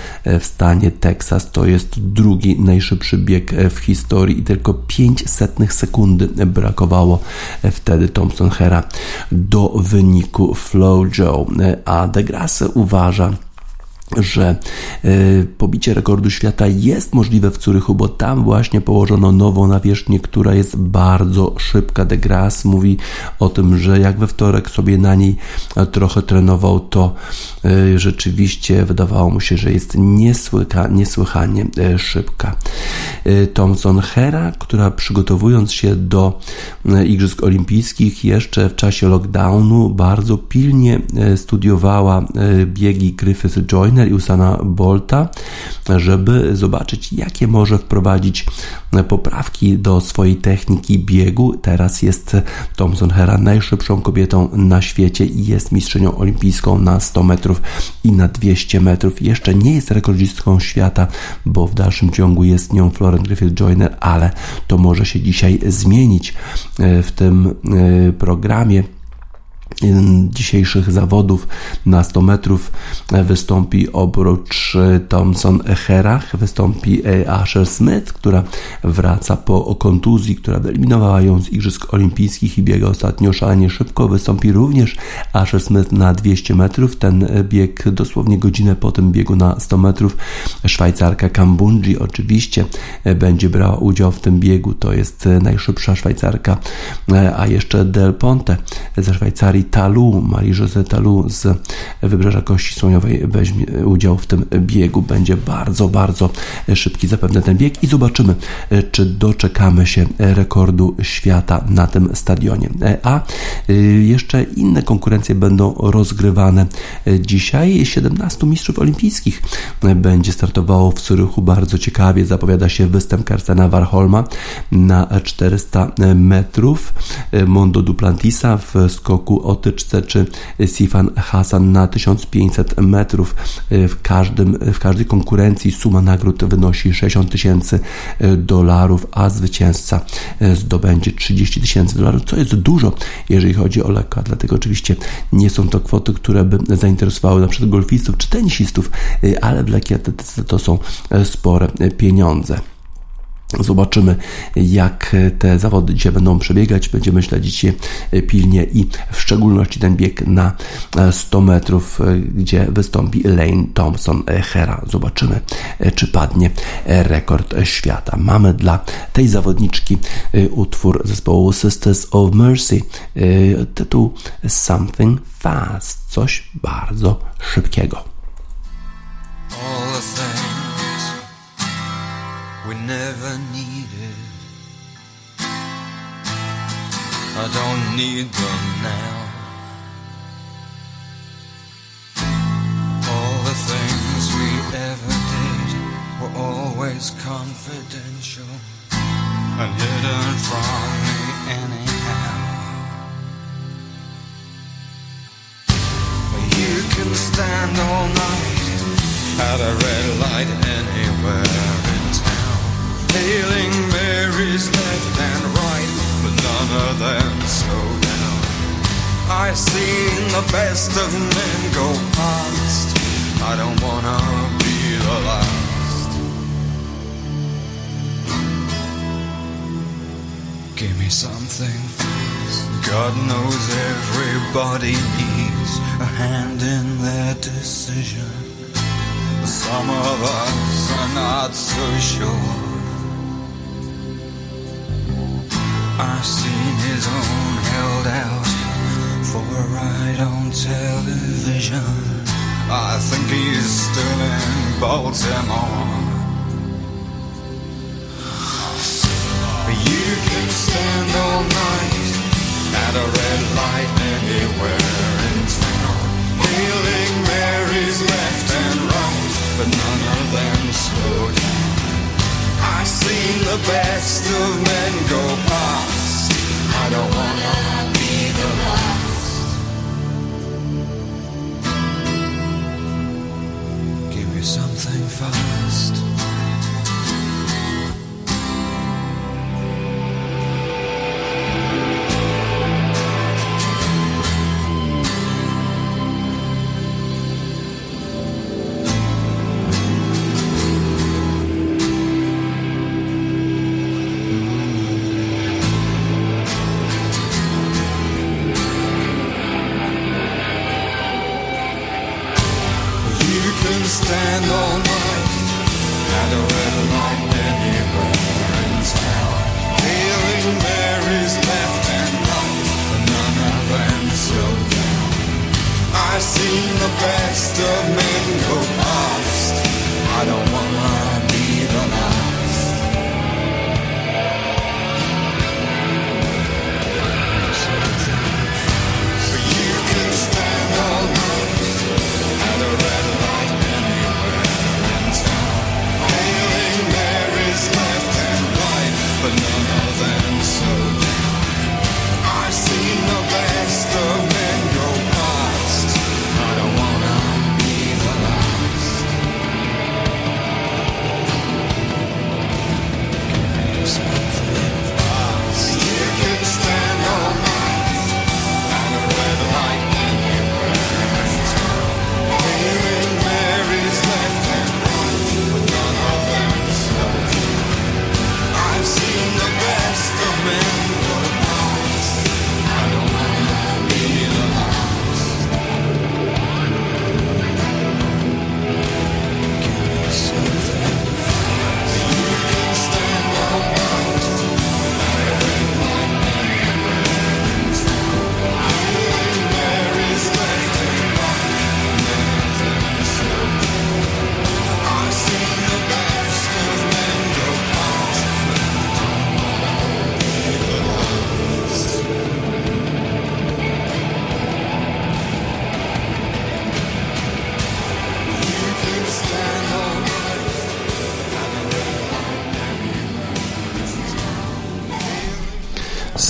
w stanie Texas. To jest drugi najszybszy bieg w historii i tylko 5 setnych sekundy brakowało wtedy Thompson Hera do wyniku Flow Joe. A DeGrasse uważa, że y, pobicie rekordu świata jest możliwe w Curychu, bo tam właśnie położono nową nawierzchnię, która jest bardzo szybka. De Grasse mówi o tym, że jak we wtorek sobie na niej trochę trenował, to y, rzeczywiście wydawało mu się, że jest niesłycha, niesłychanie y, szybka. Thompson Hera, która przygotowując się do Igrzysk Olimpijskich jeszcze w czasie lockdownu bardzo pilnie studiowała biegi Griffith Joyner i Usana Bolta, żeby zobaczyć, jakie może wprowadzić poprawki do swojej techniki biegu. Teraz jest Thompson Hera najszybszą kobietą na świecie i jest mistrzynią olimpijską na 100 metrów i na 200 metrów. Jeszcze nie jest rekordzistką świata, bo w dalszym ciągu jest nią Florence Griffith Joyner, ale to może się dzisiaj zmienić w tym e, programie dzisiejszych zawodów na 100 metrów wystąpi oprócz Thompson Herach, wystąpi Asher Smith, która wraca po kontuzji, która wyeliminowała ją z Igrzysk Olimpijskich i biega ostatnio szalenie szybko. Wystąpi również Asher Smith na 200 metrów. Ten bieg dosłownie godzinę po tym biegu na 100 metrów. Szwajcarka Kambunji oczywiście będzie brała udział w tym biegu. To jest najszybsza Szwajcarka, a jeszcze Del Ponte ze Szwajcarii Marii Talu, Marii José Talu z Wybrzeża Kości Słoniowej weźmie udział w tym biegu. Będzie bardzo, bardzo szybki zapewne ten bieg i zobaczymy, czy doczekamy się rekordu świata na tym stadionie. A jeszcze inne konkurencje będą rozgrywane dzisiaj. 17 mistrzów olimpijskich będzie startowało w Zurychu. Bardzo ciekawie zapowiada się występ Karsena Warholma na 400 metrów, Mondo Duplantisa w skoku o tyczce czy Sifan Hassan na 1500 metrów. W, każdym, w każdej konkurencji suma nagród wynosi 60 tysięcy dolarów, a zwycięzca zdobędzie 30 tysięcy dolarów, co jest dużo, jeżeli chodzi o lekko Dlatego oczywiście nie są to kwoty, które by zainteresowały na przykład golfistów czy tenisistów, ale w lekkiej atletyce to są spore pieniądze. Zobaczymy, jak te zawody dzisiaj będą przebiegać. Będziemy śledzić je pilnie i w szczególności ten bieg na 100 metrów, gdzie wystąpi Lane Thompson Hera. Zobaczymy, czy padnie rekord świata. Mamy dla tej zawodniczki utwór zespołu Sisters of Mercy. Tytuł Something Fast. Coś bardzo szybkiego. Never needed. I don't need them now. All the things we ever did were always confidential and hidden from me anyhow. You can stand all night at a red light anywhere hailing Mary's left and right, but none of them slow down. I've seen the best of men go past. I don't wanna be the last. Give me something. God knows everybody needs a hand in their decision. Some of us are not so sure. I've seen his own held out for a ride on television. I think he's still in Baltimore. But you can stand all night at a red light anywhere in town, hailing Mary's left and right, but none of them slow down. I've seen the best of men go past. I don't wanna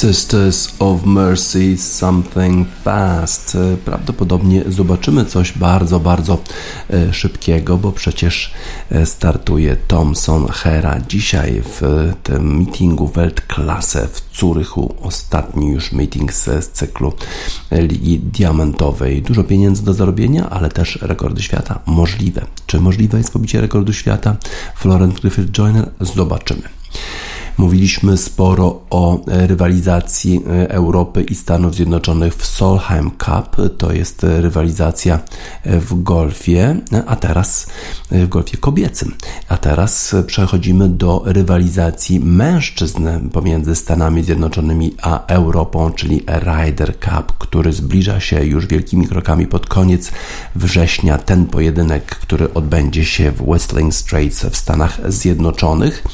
Sisters of Mercy Something Fast. Prawdopodobnie zobaczymy coś bardzo, bardzo e, szybkiego, bo przecież e, startuje Thomson Hera dzisiaj w tym meetingu Weltklasse w Zurychu. Ostatni już meeting z cyklu Ligi Diamentowej. Dużo pieniędzy do zarobienia, ale też rekordy świata możliwe. Czy możliwe jest pobicie rekordu świata? Florent Griffith Joyner? Zobaczymy. Mówiliśmy sporo o rywalizacji e, Europy i Stanów Zjednoczonych w Solheim Cup. To jest rywalizacja w golfie, a teraz w golfie kobiecym. A teraz przechodzimy do rywalizacji mężczyzn pomiędzy Stanami Zjednoczonymi a Europą, czyli Ryder Cup, który zbliża się już wielkimi krokami pod koniec września. Ten pojedynek, który odbędzie się w Whistling Straits w Stanach Zjednoczonych.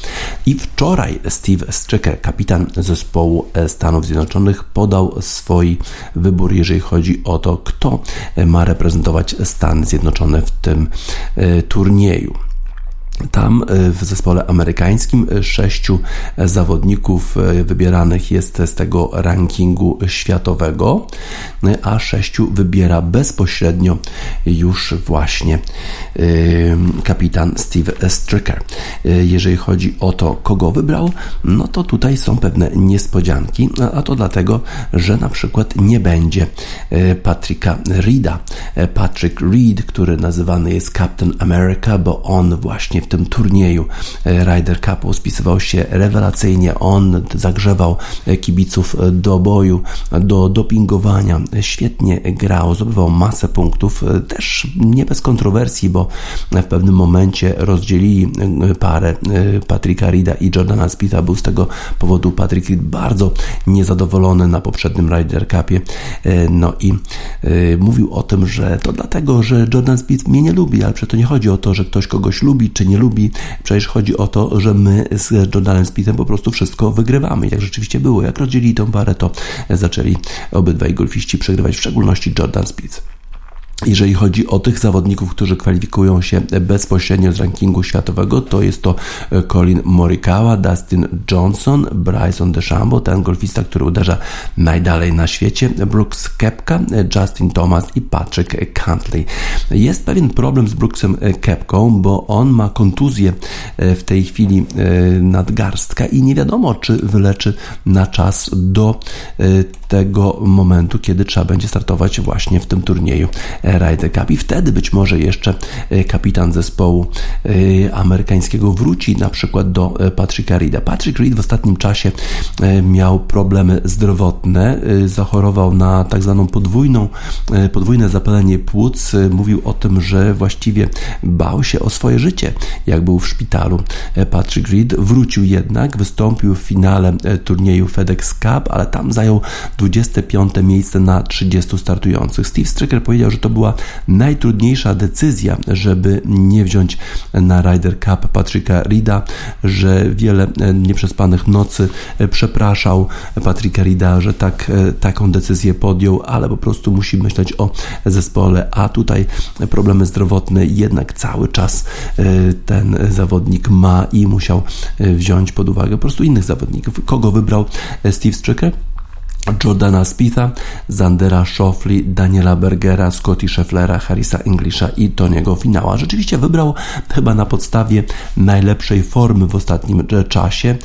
I wczoraj Steve Stricker, kapitan zespołu Stanów Zjednoczonych, podał swój wybór, jeżeli chodzi o to, kto ma reprezentować Stany Zjednoczone w tym e, turnieju. Tam e, w zespole amerykańskim e, sześciu zawodników e, wybieranych jest z tego rankingu światowego, a sześciu wybiera bezpośrednio już właśnie kapitan Steve Stricker. Jeżeli chodzi o to, kogo wybrał, no to tutaj są pewne niespodzianki, a to dlatego, że na przykład nie będzie Patricka Reeda. Patrick Reed, który nazywany jest Captain America, bo on właśnie w tym turnieju e, Ryder Cupu spisywał się rewelacyjnie. On zagrzewał e, kibiców e, do boju, do dopingowania. Świetnie grał, zdobywał masę punktów, też nie bez kontrowersji, bo w pewnym momencie rozdzielili parę Patricka Rida i Jordana Spitha. Był z tego powodu Patrick Reed bardzo niezadowolony na poprzednim Ryder Cupie. No i mówił o tym, że to dlatego, że Jordan Speed mnie nie lubi, ale przecież to nie chodzi o to, że ktoś kogoś lubi czy nie lubi. Przecież chodzi o to, że my z Jordanem Speedem po prostu wszystko wygrywamy. Jak rzeczywiście było. Jak rozdzielili tą parę, to zaczęli obydwaj golfiści przegrywać, w szczególności Jordan Speed. Jeżeli chodzi o tych zawodników, którzy kwalifikują się bezpośrednio z rankingu światowego, to jest to e, Colin Morikawa, Dustin Johnson, Bryson DeChambeau, ten golfista, który uderza najdalej na świecie, Brooks Kepka, e, Justin Thomas i Patrick Cantley. Jest pewien problem z Brooksem e, Kepką, bo on ma kontuzję w tej chwili nadgarstka i nie wiadomo, czy wyleczy na czas do tego momentu, kiedy trzeba będzie startować właśnie w tym turnieju Ryder Cup i wtedy być może jeszcze e, kapitan zespołu e, amerykańskiego wróci na przykład do e, Patricka Reeda. Patrick Reed w ostatnim czasie miał problemy zdrowotne, zachorował na tak zwaną podwójną, podwójne zapalenie płuc. Mówił o tym, że właściwie bał się o swoje życie, jak był w szpitalu. Patrick Reed wrócił jednak, wystąpił w finale turnieju FedEx Cup, ale tam zajął 25 miejsce na 30 startujących. Steve Stricker powiedział, że to był była najtrudniejsza decyzja, żeby nie wziąć na Ryder Cup Patryka Rida, że wiele e, nieprzespanych nocy e, przepraszał Patryka Rida, że tak, e, taką decyzję podjął, ale po prostu musi myśleć o zespole, a tutaj problemy zdrowotne jednak cały czas ten zawodnik ma i musiał wziąć pod uwagę po prostu innych zawodników. Kogo wybrał Steve Stricker? Jordana Spitha, Zandera Shoffley, Daniela Bergera, Scotty Schefflera, Harrisa Englisha i Toniego Finała. Rzeczywiście wybrał chyba na podstawie najlepszej formy w ostatnim czasie.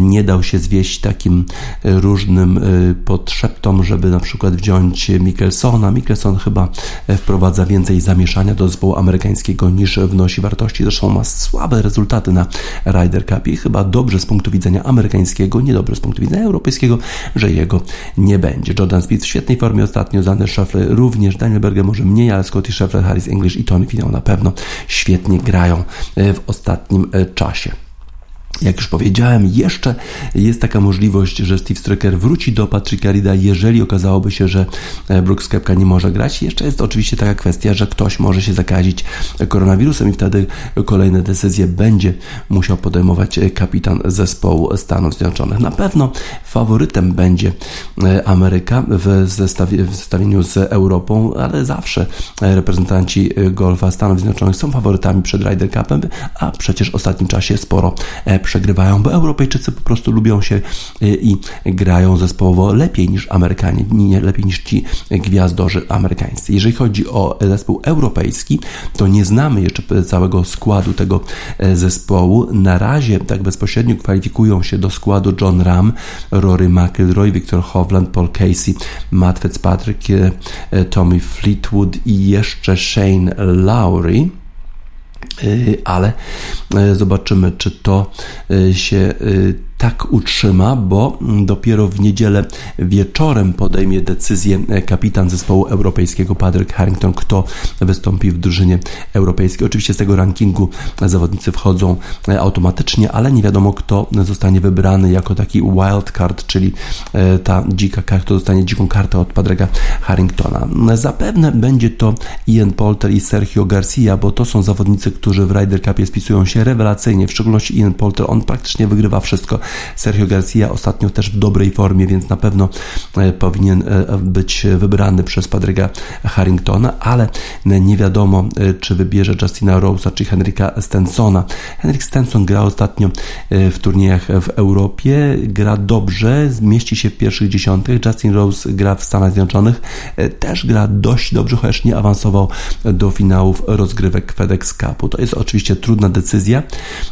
Nie dał się zwieść takim różnym y, podszeptom, żeby na przykład wziąć Mikkelsona. Mikkelson chyba wprowadza więcej zamieszania do zespołu amerykańskiego niż wnosi wartości. Zresztą ma słabe rezultaty na Ryder Cupie. Chyba dobrze z punktu widzenia amerykańskiego, niedobre z punktu widzenia europejskiego, że jego nie będzie. Jordan Speed w świetnej formie ostatnio, Zander Scheffler również, Daniel Berger może mniej, ale Scotty Scheffler, Harris English i Tony Finau na pewno świetnie grają e, w ostatnim e, czasie. Jak już powiedziałem, jeszcze jest taka możliwość, że Steve Stricker wróci do Patricka Rida, jeżeli okazałoby się, że e, Brooks Kepka nie może grać. Jeszcze jest oczywiście taka kwestia, że ktoś może się zakazić koronawirusem i wtedy kolejne decyzje będzie musiał podejmować kapitan zespołu Stanów Zjednoczonych. Na pewno faworytem będzie e, Ameryka w, zestawie, w zestawieniu z Europą, ale zawsze reprezentanci golfa Stanów Zjednoczonych są faworytami przed Ryder Cupem, a przecież w ostatnim czasie sporo przegrywają, bo Europejczycy po prostu lubią się i grają zespołowo lepiej niż Amerykanie, nie lepiej niż ci gwiazdorzy amerykańscy. Jeżeli chodzi o zespół europejski, to nie znamy jeszcze całego składu tego zespołu. Na razie tak bezpośrednio kwalifikują się do składu John Ram, Rory McIlroy, Victor Hovland, Paul Casey, Matt Fitzpatrick, Tommy Fleetwood i jeszcze Shane Lowry ale zobaczymy, czy to się tak utrzyma, bo dopiero w niedzielę wieczorem podejmie decyzję kapitan zespołu europejskiego Patrick Harrington, kto wystąpi w drużynie europejskiej. Oczywiście z tego rankingu zawodnicy wchodzą automatycznie, ale nie wiadomo kto zostanie wybrany jako taki wildcard, czyli e, ta dzika karta, kto dostanie dziką kartę od Patricka Harringtona. Zapewne będzie to Ian Polter i Sergio Garcia, bo to są zawodnicy, którzy w Ryder Cupie spisują się rewelacyjnie, w szczególności Ian Polter, on praktycznie wygrywa wszystko. Sergio Garcia ostatnio też w dobrej formie, więc na pewno e, powinien e, być wybrany przez Padryga Harringtona, ale nie wiadomo, e, czy wybierze Justina Rose'a czy Henryka Stensona. Henryk Stenson gra ostatnio w turniejach w Europie, gra dobrze, zmieści się w pierwszych dziesiątych. Justin Rose gra w Stanach Zjednoczonych, też gra dość dobrze, chociaż nie awansował do finałów rozgrywek FedEx Cupu. To jest oczywiście trudna decyzja.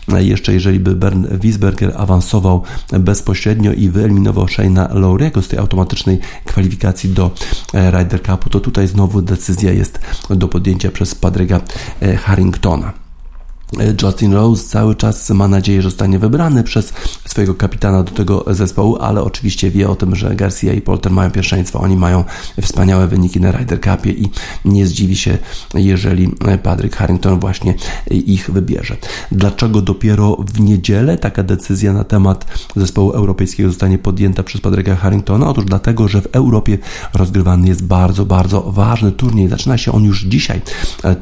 Jeszcze jeżeli by Bern Wiesberger awansował bezpośrednio i wyeliminował Shane'a Lowry'ego z tej automatycznej kwalifikacji do e, Ryder Cupu, to tutaj znowu decyzja jest do podjęcia przez Padrega e, Harringtona. Justin Rose cały czas ma nadzieję, że zostanie wybrany przez swojego kapitana do tego zespołu, ale oczywiście wie o tym, że Garcia i Polter mają pierwszeństwo. Oni mają wspaniałe wyniki na Ryder Cupie i nie zdziwi się, jeżeli Patrick Harrington właśnie ich wybierze. Dlaczego dopiero w niedzielę taka decyzja na temat zespołu europejskiego zostanie podjęta przez Patricka Harringtona? Otóż dlatego, że w Europie rozgrywany jest bardzo, bardzo ważny turniej. Zaczyna się on już dzisiaj.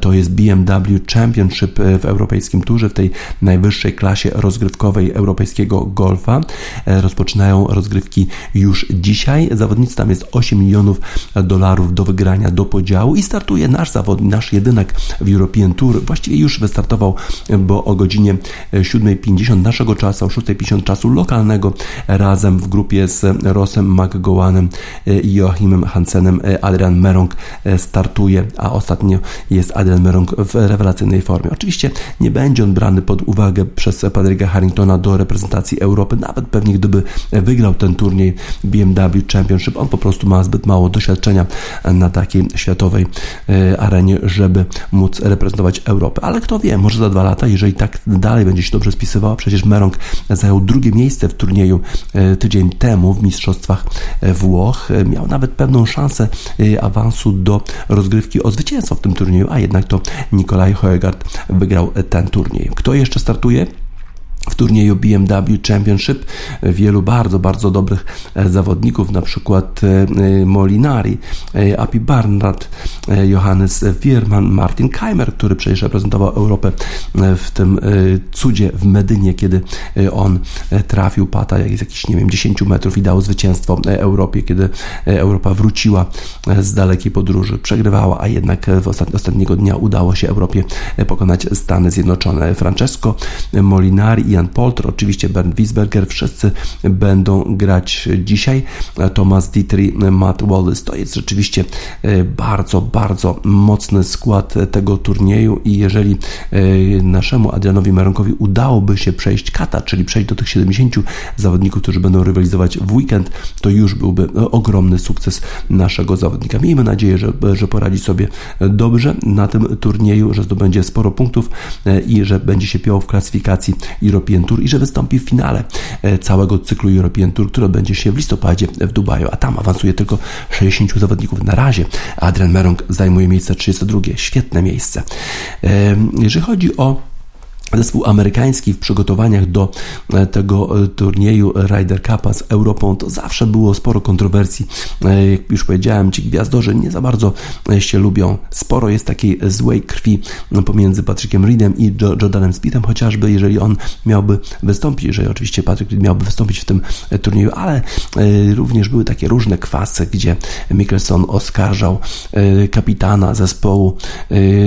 To jest BMW Championship w Europejskim europejskim turze, w tej najwyższej klasie rozgrywkowej europejskiego golfa. E, rozpoczynają rozgrywki już dzisiaj. Zawodnicy tam jest 8 milionów dolarów do wygrania, do podziału i startuje nasz zawodnik, nasz jedynak w European Tour. Właściwie już wystartował, bo o godzinie 7.50 naszego czasu, o 6.50 czasu lokalnego razem w grupie z Rossem McGowanem i Joachimem Hansenem Adrian Merong startuje, a ostatnio jest Adrian Merong w rewelacyjnej formie. Oczywiście nie nie będzie on brany pod uwagę przez Patricka Harringtona do reprezentacji Europy, nawet pewnie gdyby wygrał ten turniej BMW Championship, on po prostu ma zbyt mało doświadczenia na takiej światowej e, arenie, żeby móc reprezentować Europę. Ale kto wie, może za dwa lata, jeżeli tak dalej będzie się dobrze spisywał, przecież Merong zajął drugie miejsce w turnieju e, tydzień temu w Mistrzostwach e, Włoch, miał nawet pewną szansę awansu do rozgrywki o zwycięstwo w tym turnieju, a jednak to Nikolaj Hoegard wygrał ten turniej. Kto jeszcze startuje? W turnieju BMW Championship wielu bardzo, bardzo dobrych e, zawodników, na przykład e, e, Molinari, Api Barnard, Johannes Wierman, Martin Keimer, który przecież reprezentował Europę w tym cudzie w Medynie, kiedy on trafił pata jak jest jakiś, nie wiem, 10 metrów i dał zwycięstwo Europie, kiedy Europa wróciła z dalekiej podróży, przegrywała, a jednak w ostatniego dnia udało się Europie pokonać Stany Zjednoczone. Francesco Molinari Ian Polter, oczywiście Bernd Wiesberger, wszyscy będą grać dzisiaj. Thomas Dietrich, Matt Wallace. To jest rzeczywiście e, bardzo, bardzo mocny skład tego turnieju i jeżeli e, naszemu Adrianowi Meronkowi udałoby się przejść kata, czyli przejść do tych 70 zawodników, którzy będą rywalizować w weekend, to już byłby e, ogromny sukces naszego zawodnika. Miejmy nadzieję, że, że poradzi sobie dobrze na tym turnieju, że zdobędzie sporo punktów i że będzie się piął w klasyfikacji European European Tour i że wystąpi w finale e, całego cyklu European Tour, który odbędzie się w listopadzie w Dubaju, a tam awansuje tylko 60 zawodników na razie. Adrian Merong zajmuje miejsce 32. Świetne miejsce. E, jeżeli chodzi o zespół amerykański w przygotowaniach do e, tego e, turnieju Ryder Cupa z Europą, to zawsze było sporo kontrowersji. E, jak już powiedziałem, ci gwiazdorzy nie za bardzo się lubią. Sporo jest takiej złej krwi pomiędzy Patrickiem Reedem i Jordanem Speedem, chociażby jeżeli on miałby wystąpić, jeżeli oczywiście Patrick Reed miałby wystąpić w tym turnieju, ale również były takie różne kwasy, gdzie Mickelson oskarżał kapitana zespołu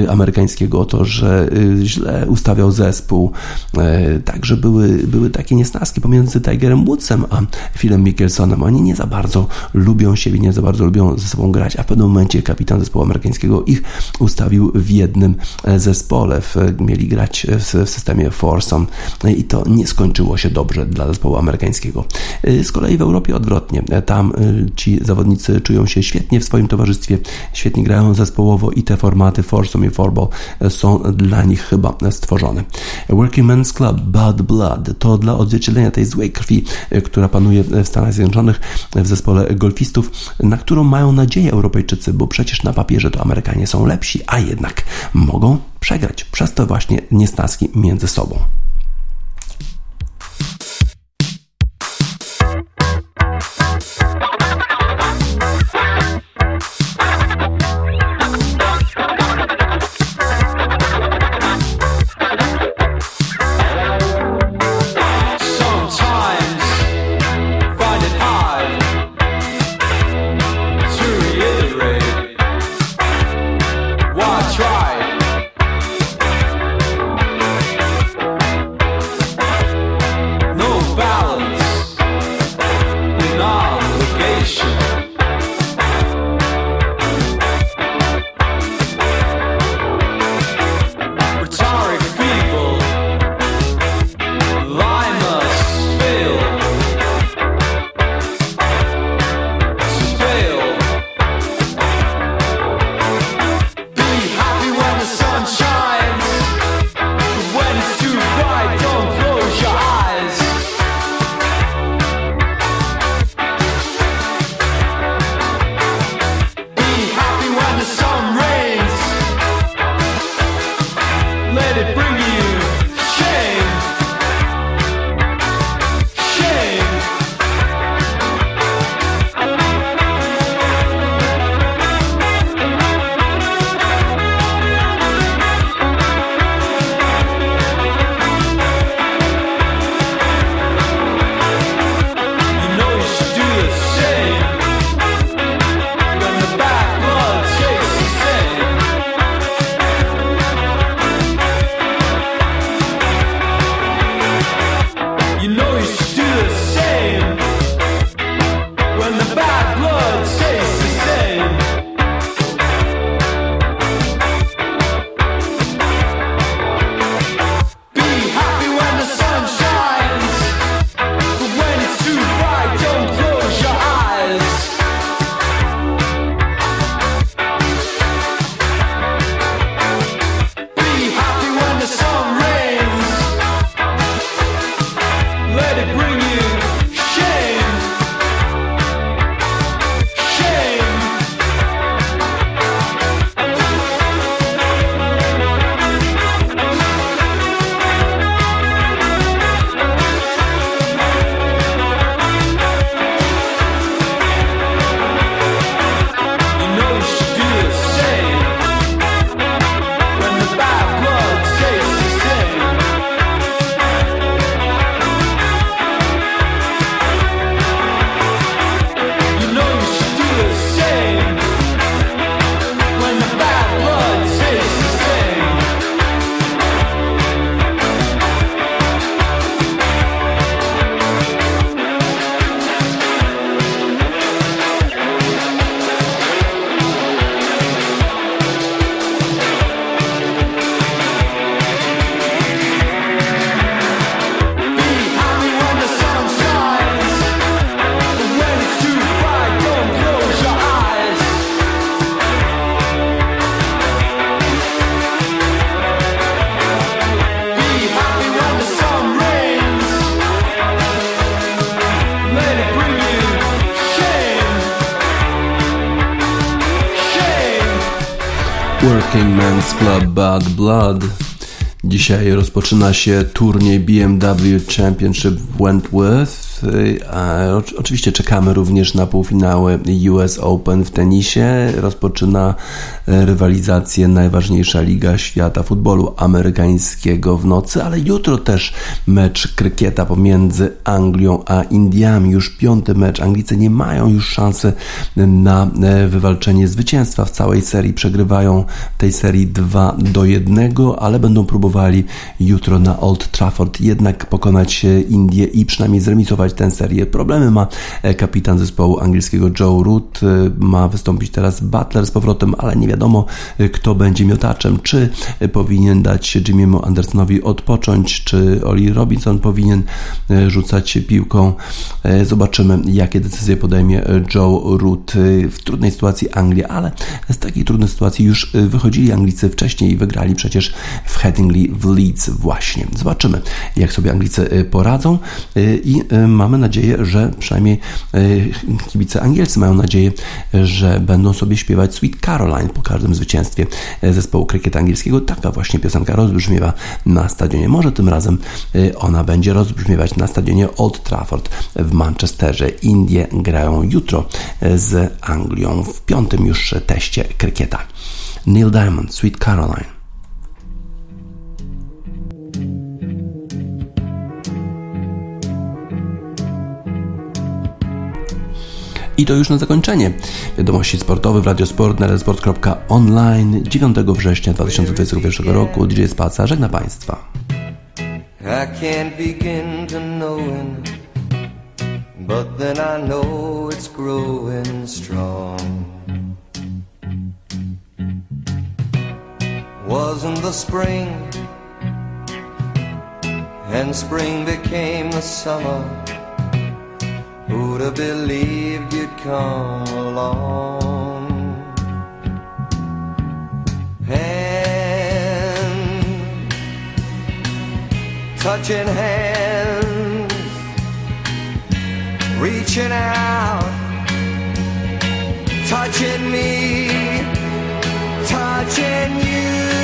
amerykańskiego o to, że źle ustawiał zespół zespół. Także były, były takie niesnaski pomiędzy Tigerem Woodsem a Philem Mickelsonem. Oni nie za bardzo lubią siebie, nie za bardzo lubią ze sobą grać, a w pewnym momencie kapitan zespołu amerykańskiego ich ustawił w jednym zespole. Mieli grać w systemie foursome i to nie skończyło się dobrze dla zespołu amerykańskiego. Z kolei w Europie odwrotnie. Tam ci zawodnicy czują się świetnie w swoim towarzystwie, świetnie grają zespołowo i te formaty foursome i fourball są dla nich chyba stworzone. Working Men's Club Bad Blood to dla odzwierciedlenia tej złej krwi, która panuje w Stanach Zjednoczonych w zespole golfistów, na którą mają nadzieję Europejczycy, bo przecież na papierze to Amerykanie są lepsi, a jednak mogą przegrać przez to właśnie niesnaski między sobą. Blood. Dzisiaj rozpoczyna się turniej BMW Championship Wentworth Oczywiście czekamy również na półfinały US Open w tenisie. Rozpoczyna rywalizację najważniejsza liga świata futbolu amerykańskiego w nocy, ale jutro też mecz krykieta pomiędzy Anglią a Indiami. Już piąty mecz. Anglicy nie mają już szansy na wywalczenie zwycięstwa w całej serii. Przegrywają tej serii 2 do 1, ale będą próbowali jutro na Old Trafford jednak pokonać Indię i przynajmniej zremisować tę serię. Problemy ma e, kapitan zespołu angielskiego Joe Root. E, ma wystąpić teraz Butler z powrotem, ale nie wiadomo e, kto będzie miotaczem. Czy powinien dać Jimmy'emu Andersonowi odpocząć, czy Oli Robinson powinien rzucać piłką. Zobaczymy, jakie decyzje podejmie Joe Root w trudnej sytuacji Anglia, ale z takiej trudnej sytuacji już wychodzili Anglicy wcześniej i wygrali przecież w Headingley w Leeds właśnie. Zobaczymy, jak sobie Anglicy poradzą i mamy nadzieję, że przynajmniej kibice angielscy mają nadzieję, że będą sobie śpiewać Sweet Caroline po każdym zwycięstwie zespołu krykieta angielskiego. Taka właśnie piosenka rozbrzmiewa na stadionie. Może tym razem ona będzie rozbrzmiewać na stadionie Old Trafford w Manchesterze. Indie grają jutro z Anglią w piątym już teście krykieta. Neil Diamond, Sweet Caroline. I to już na zakończenie. Wiadomości sportowe w Radiosport na radiosport.online 9 września 2021 roku. DJ Spaca żegna Państwa. I can't begin to knowing, but then I know it's growing strong. Wasn't the spring, and spring became the summer. Who'd have believed you'd come along? Hand, touching hands, reaching out, touching me, touching you.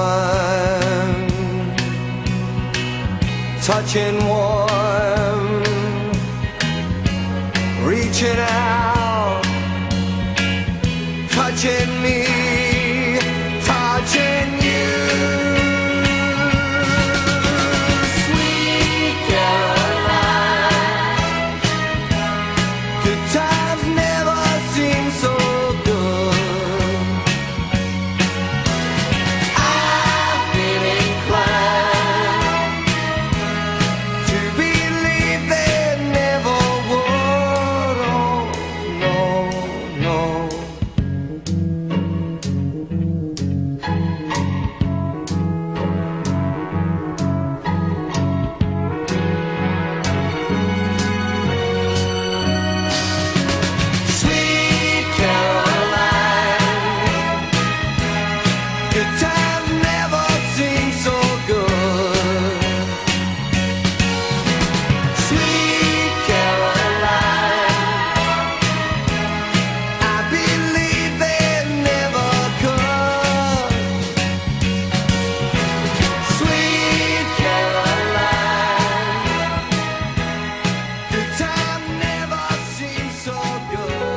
touching warm, reaching out.